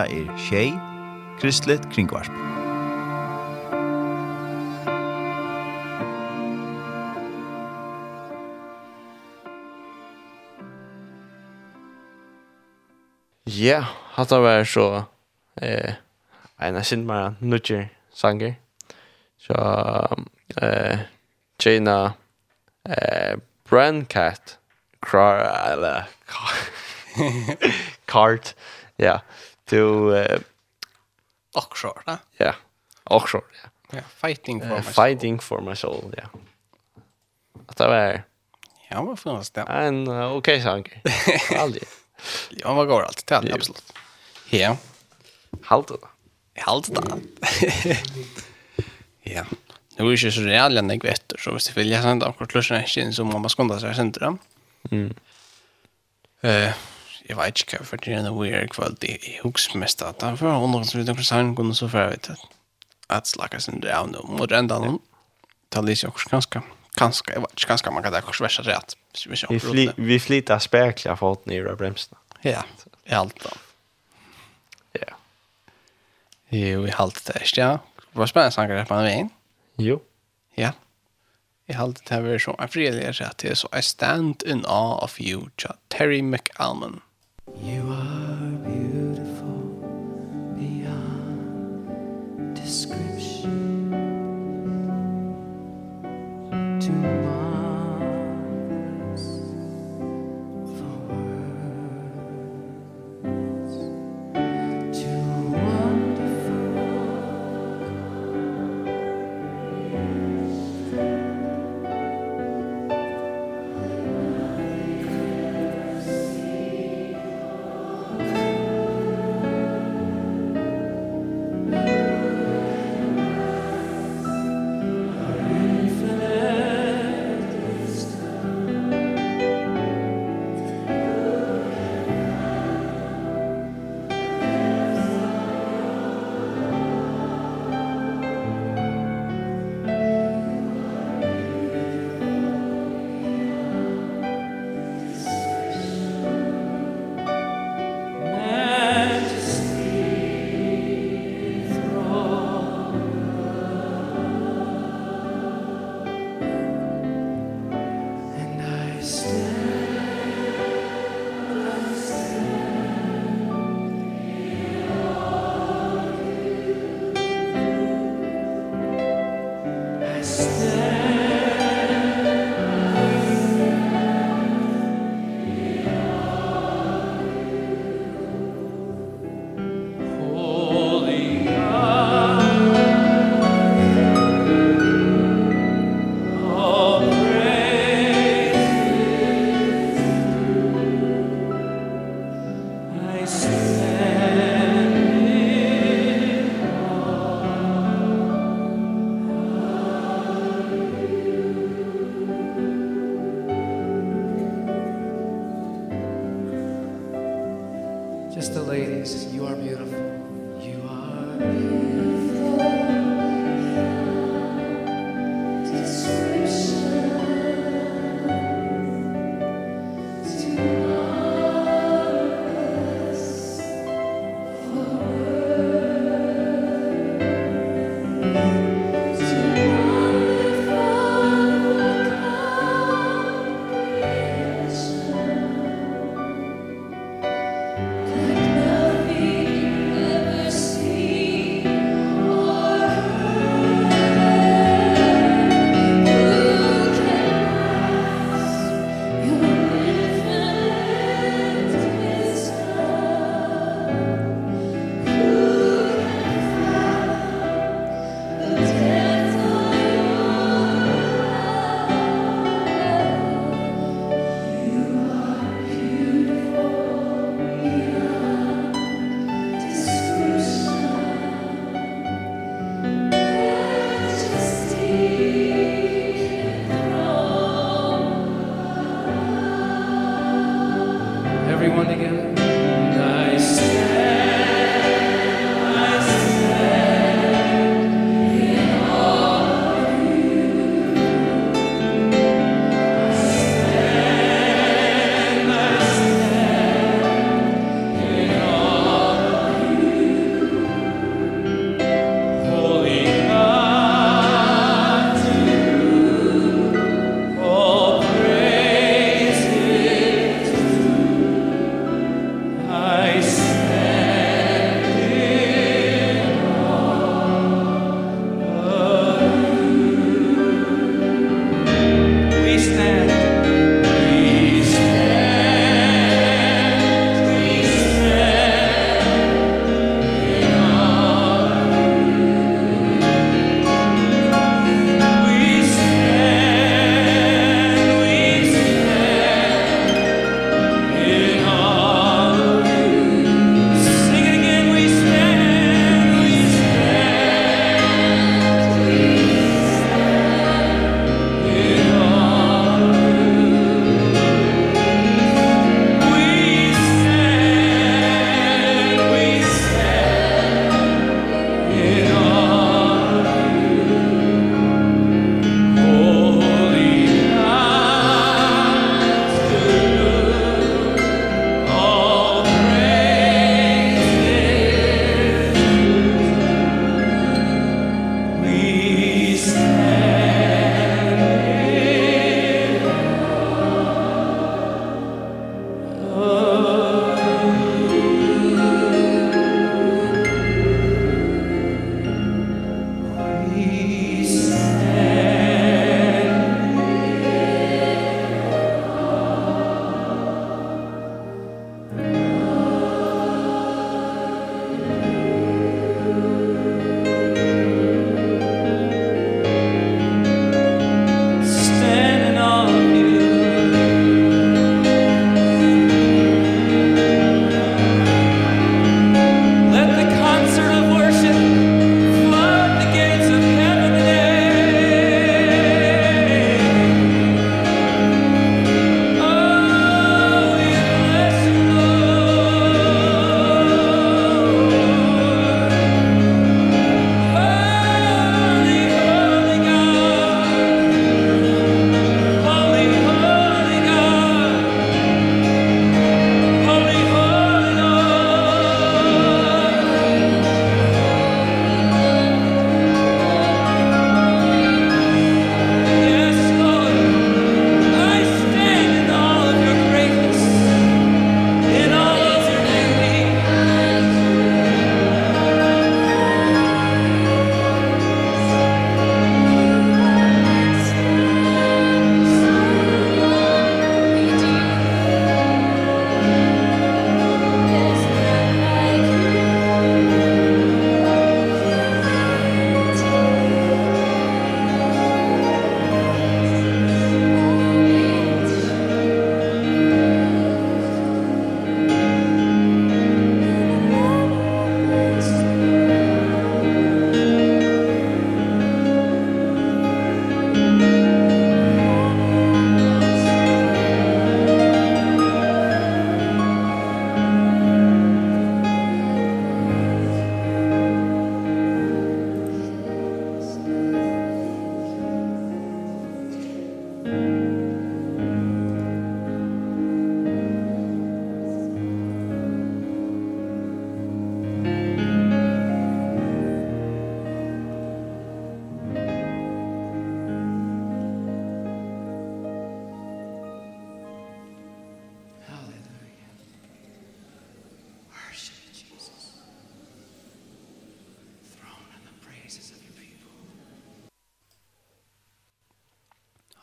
Hetta er Shay Kristlet Kringvarp. Ja, hatta var så eh en sin mer nutjer sanger. Så eh Jaina eh Brandcat Cry eller Cart. Ja to uh, offshore, no? Yeah. Offshore, ja. Ja, fighting for uh, my soul. Fighting for my soul, yeah. Att det var Ja, vad fan det? En uh, okej okay, sang. Aldrig. ja, man går alltid till alla, absolut. Ja. Halt det. Halt det. ja. Nu är det så reella när jag vet så visst vill jag sända akkurat lösen en så må man skunda sig sända dem. Mm. Eh, jeg vet ikke hva for det er noe weird kvalt. Jeg husker mest at han får under som videre sang kunne så før vet at at slakka sin down mot enda noen. Ta litt jo kanskje kanskje jeg vet ikke kanskje man kan det kanskje være rett. Vi fly, vi flyter spekler fort ned i bremsen. Ja, i alt da. Ja. Jo, i alt det er ja. Var spennende sanger på en veien. Jo. Ja. I halte det her så, er frilig rett til, så I stand in awe of you, Terry McAlmon. You are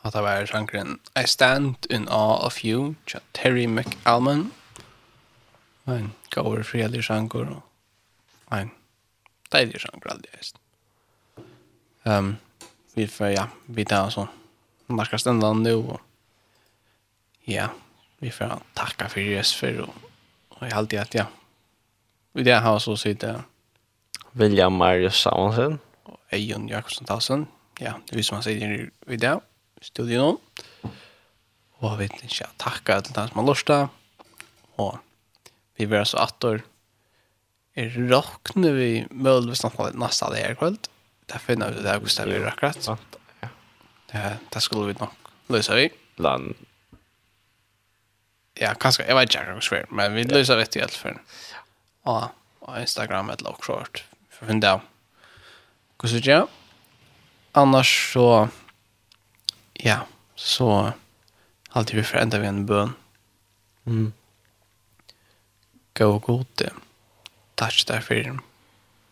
at det var sjankeren I Stand in Awe of You, tja Terry McAlmon Ein gaur fredelig sjanker, og ein deilig sjanker aldri eist. Um, vi får, ja, vi tar altså, nakka stendla nu, og ja, vi får takka for jes for, og, og jeg halte at, ja, vi det har så sitt, ja, William Marius Samuelsen. Og Eion Jakobsen Talsen. Ja, det visste man seg i det studion. Og vi vet ikke takke til den som har lyst til. Og vi vil altså atter er råkne vi muligvis nesten av det her kveld. Det finner vi det er Gustav vi akkurat. Ja, det det skulle vi nok løse vi. Land. Ja, kanskje, jeg vet ikke hva som er, men vi løser det i alle fall. Og, og Instagram et eller annet, for å finne det av. Hvordan gjør Annars så ja, så alltid vi förändrar vi en bön. Mm. Gå och gode. Tack därför.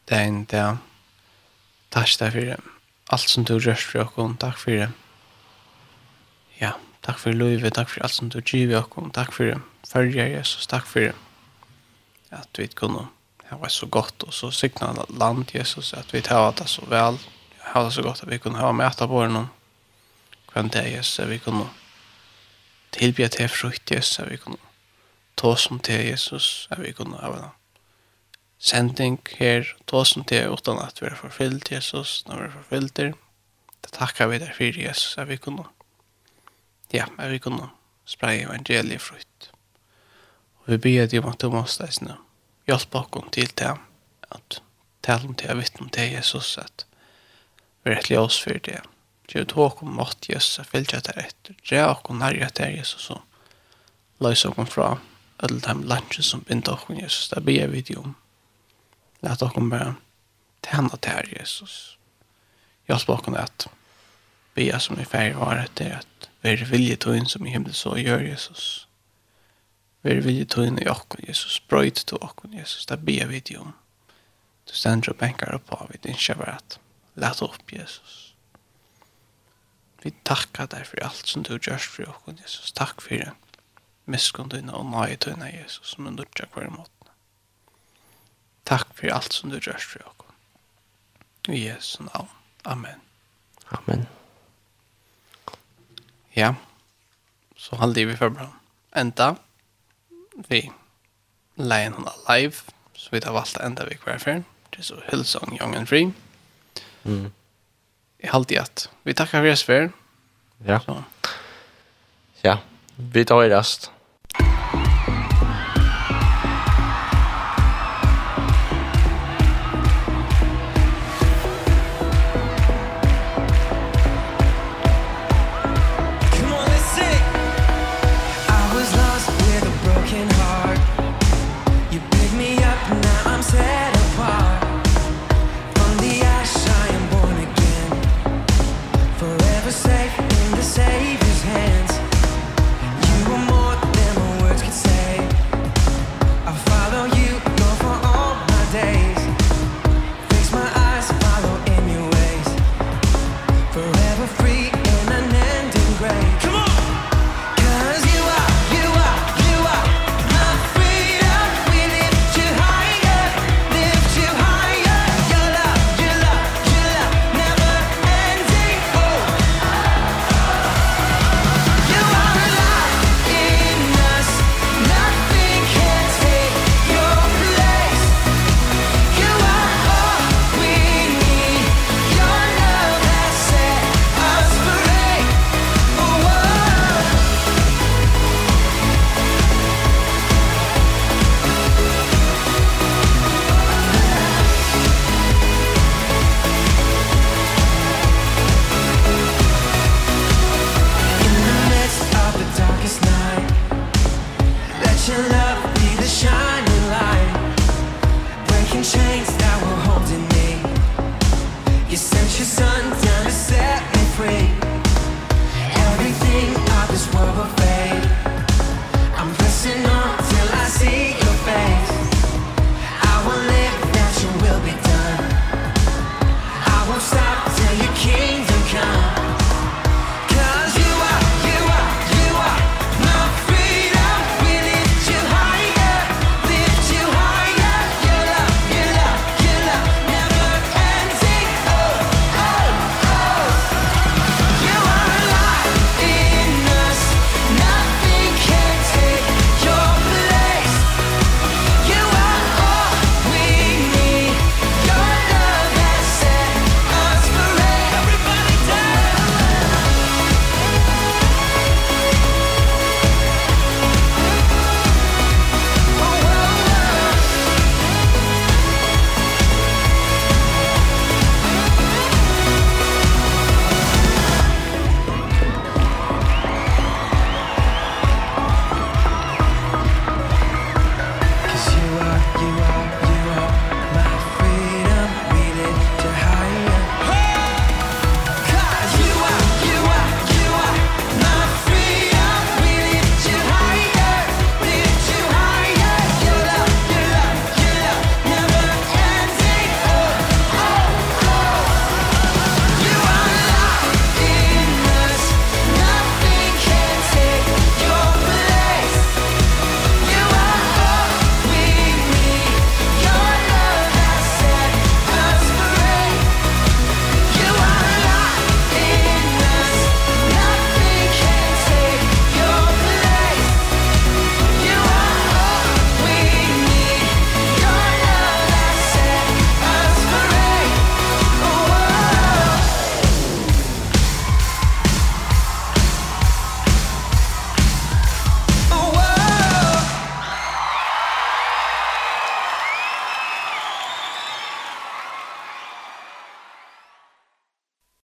Det är inte Tack därför. Allt som du rörs för oss. Tack för det. Ja, tack för livet. Tack för allt som du giver oss. Tack för det. Följa Jesus. Tack för det. Att vi kunde det var så gott och så signa land Jesus att vi tar det så väl. Jag har så gott att vi kunde ha med att på honom. Mm takkande til Jesus at vi kunne tilbya til frukt Jesus at vi kunne tåsum til Jesus at vi kunne ha en sending her tåsum til utan at vi er forfyllt Jesus når vi er forfyllt det takkar vi der fyrir Jesus at vi kunne ja, at vi kunne spreie evangeliet frukt. Og vi bygger det om at du måste leisne hjelpa okkom til det at tale om det, vittne om til Jesus at vi er et ljós fyrir det. Gjør du tåk om mått Jesus att följa det efter. Det är också närja till Jesus som löser oss fra alle de lunsjer som binder oss Jesus. Det ber vi dig om. Lät oss bare tjene til her, Jesus. Jag språkar at att be som i ferie var etter at vi er vilje til inn som i himmel så gjør, Jesus. Vi er vilje til inn i oss Jesus. Bröjt til oss Jesus. Det ber vi dig om. Du stender og benker opp av vid din kärvärd. Lät upp Jesus. Vi takkar dig för allt som du har gjort för oss, Jesus. Tack för det. Miskunn dina og nøye dina, Jesus, som du nødja hver måte. Tack för allt som du har gjort för oss. I Jesu navn. Amen. Amen. Ja. Så halde vi för bra. Enda, Vi lejen hon live. Så vi tar valgt enda vi hver för. Det är så Hillsong Young and Free. Mm i halvdiet. Vi tackar för er svär. Ja. Så. Ja, vi tar i rast.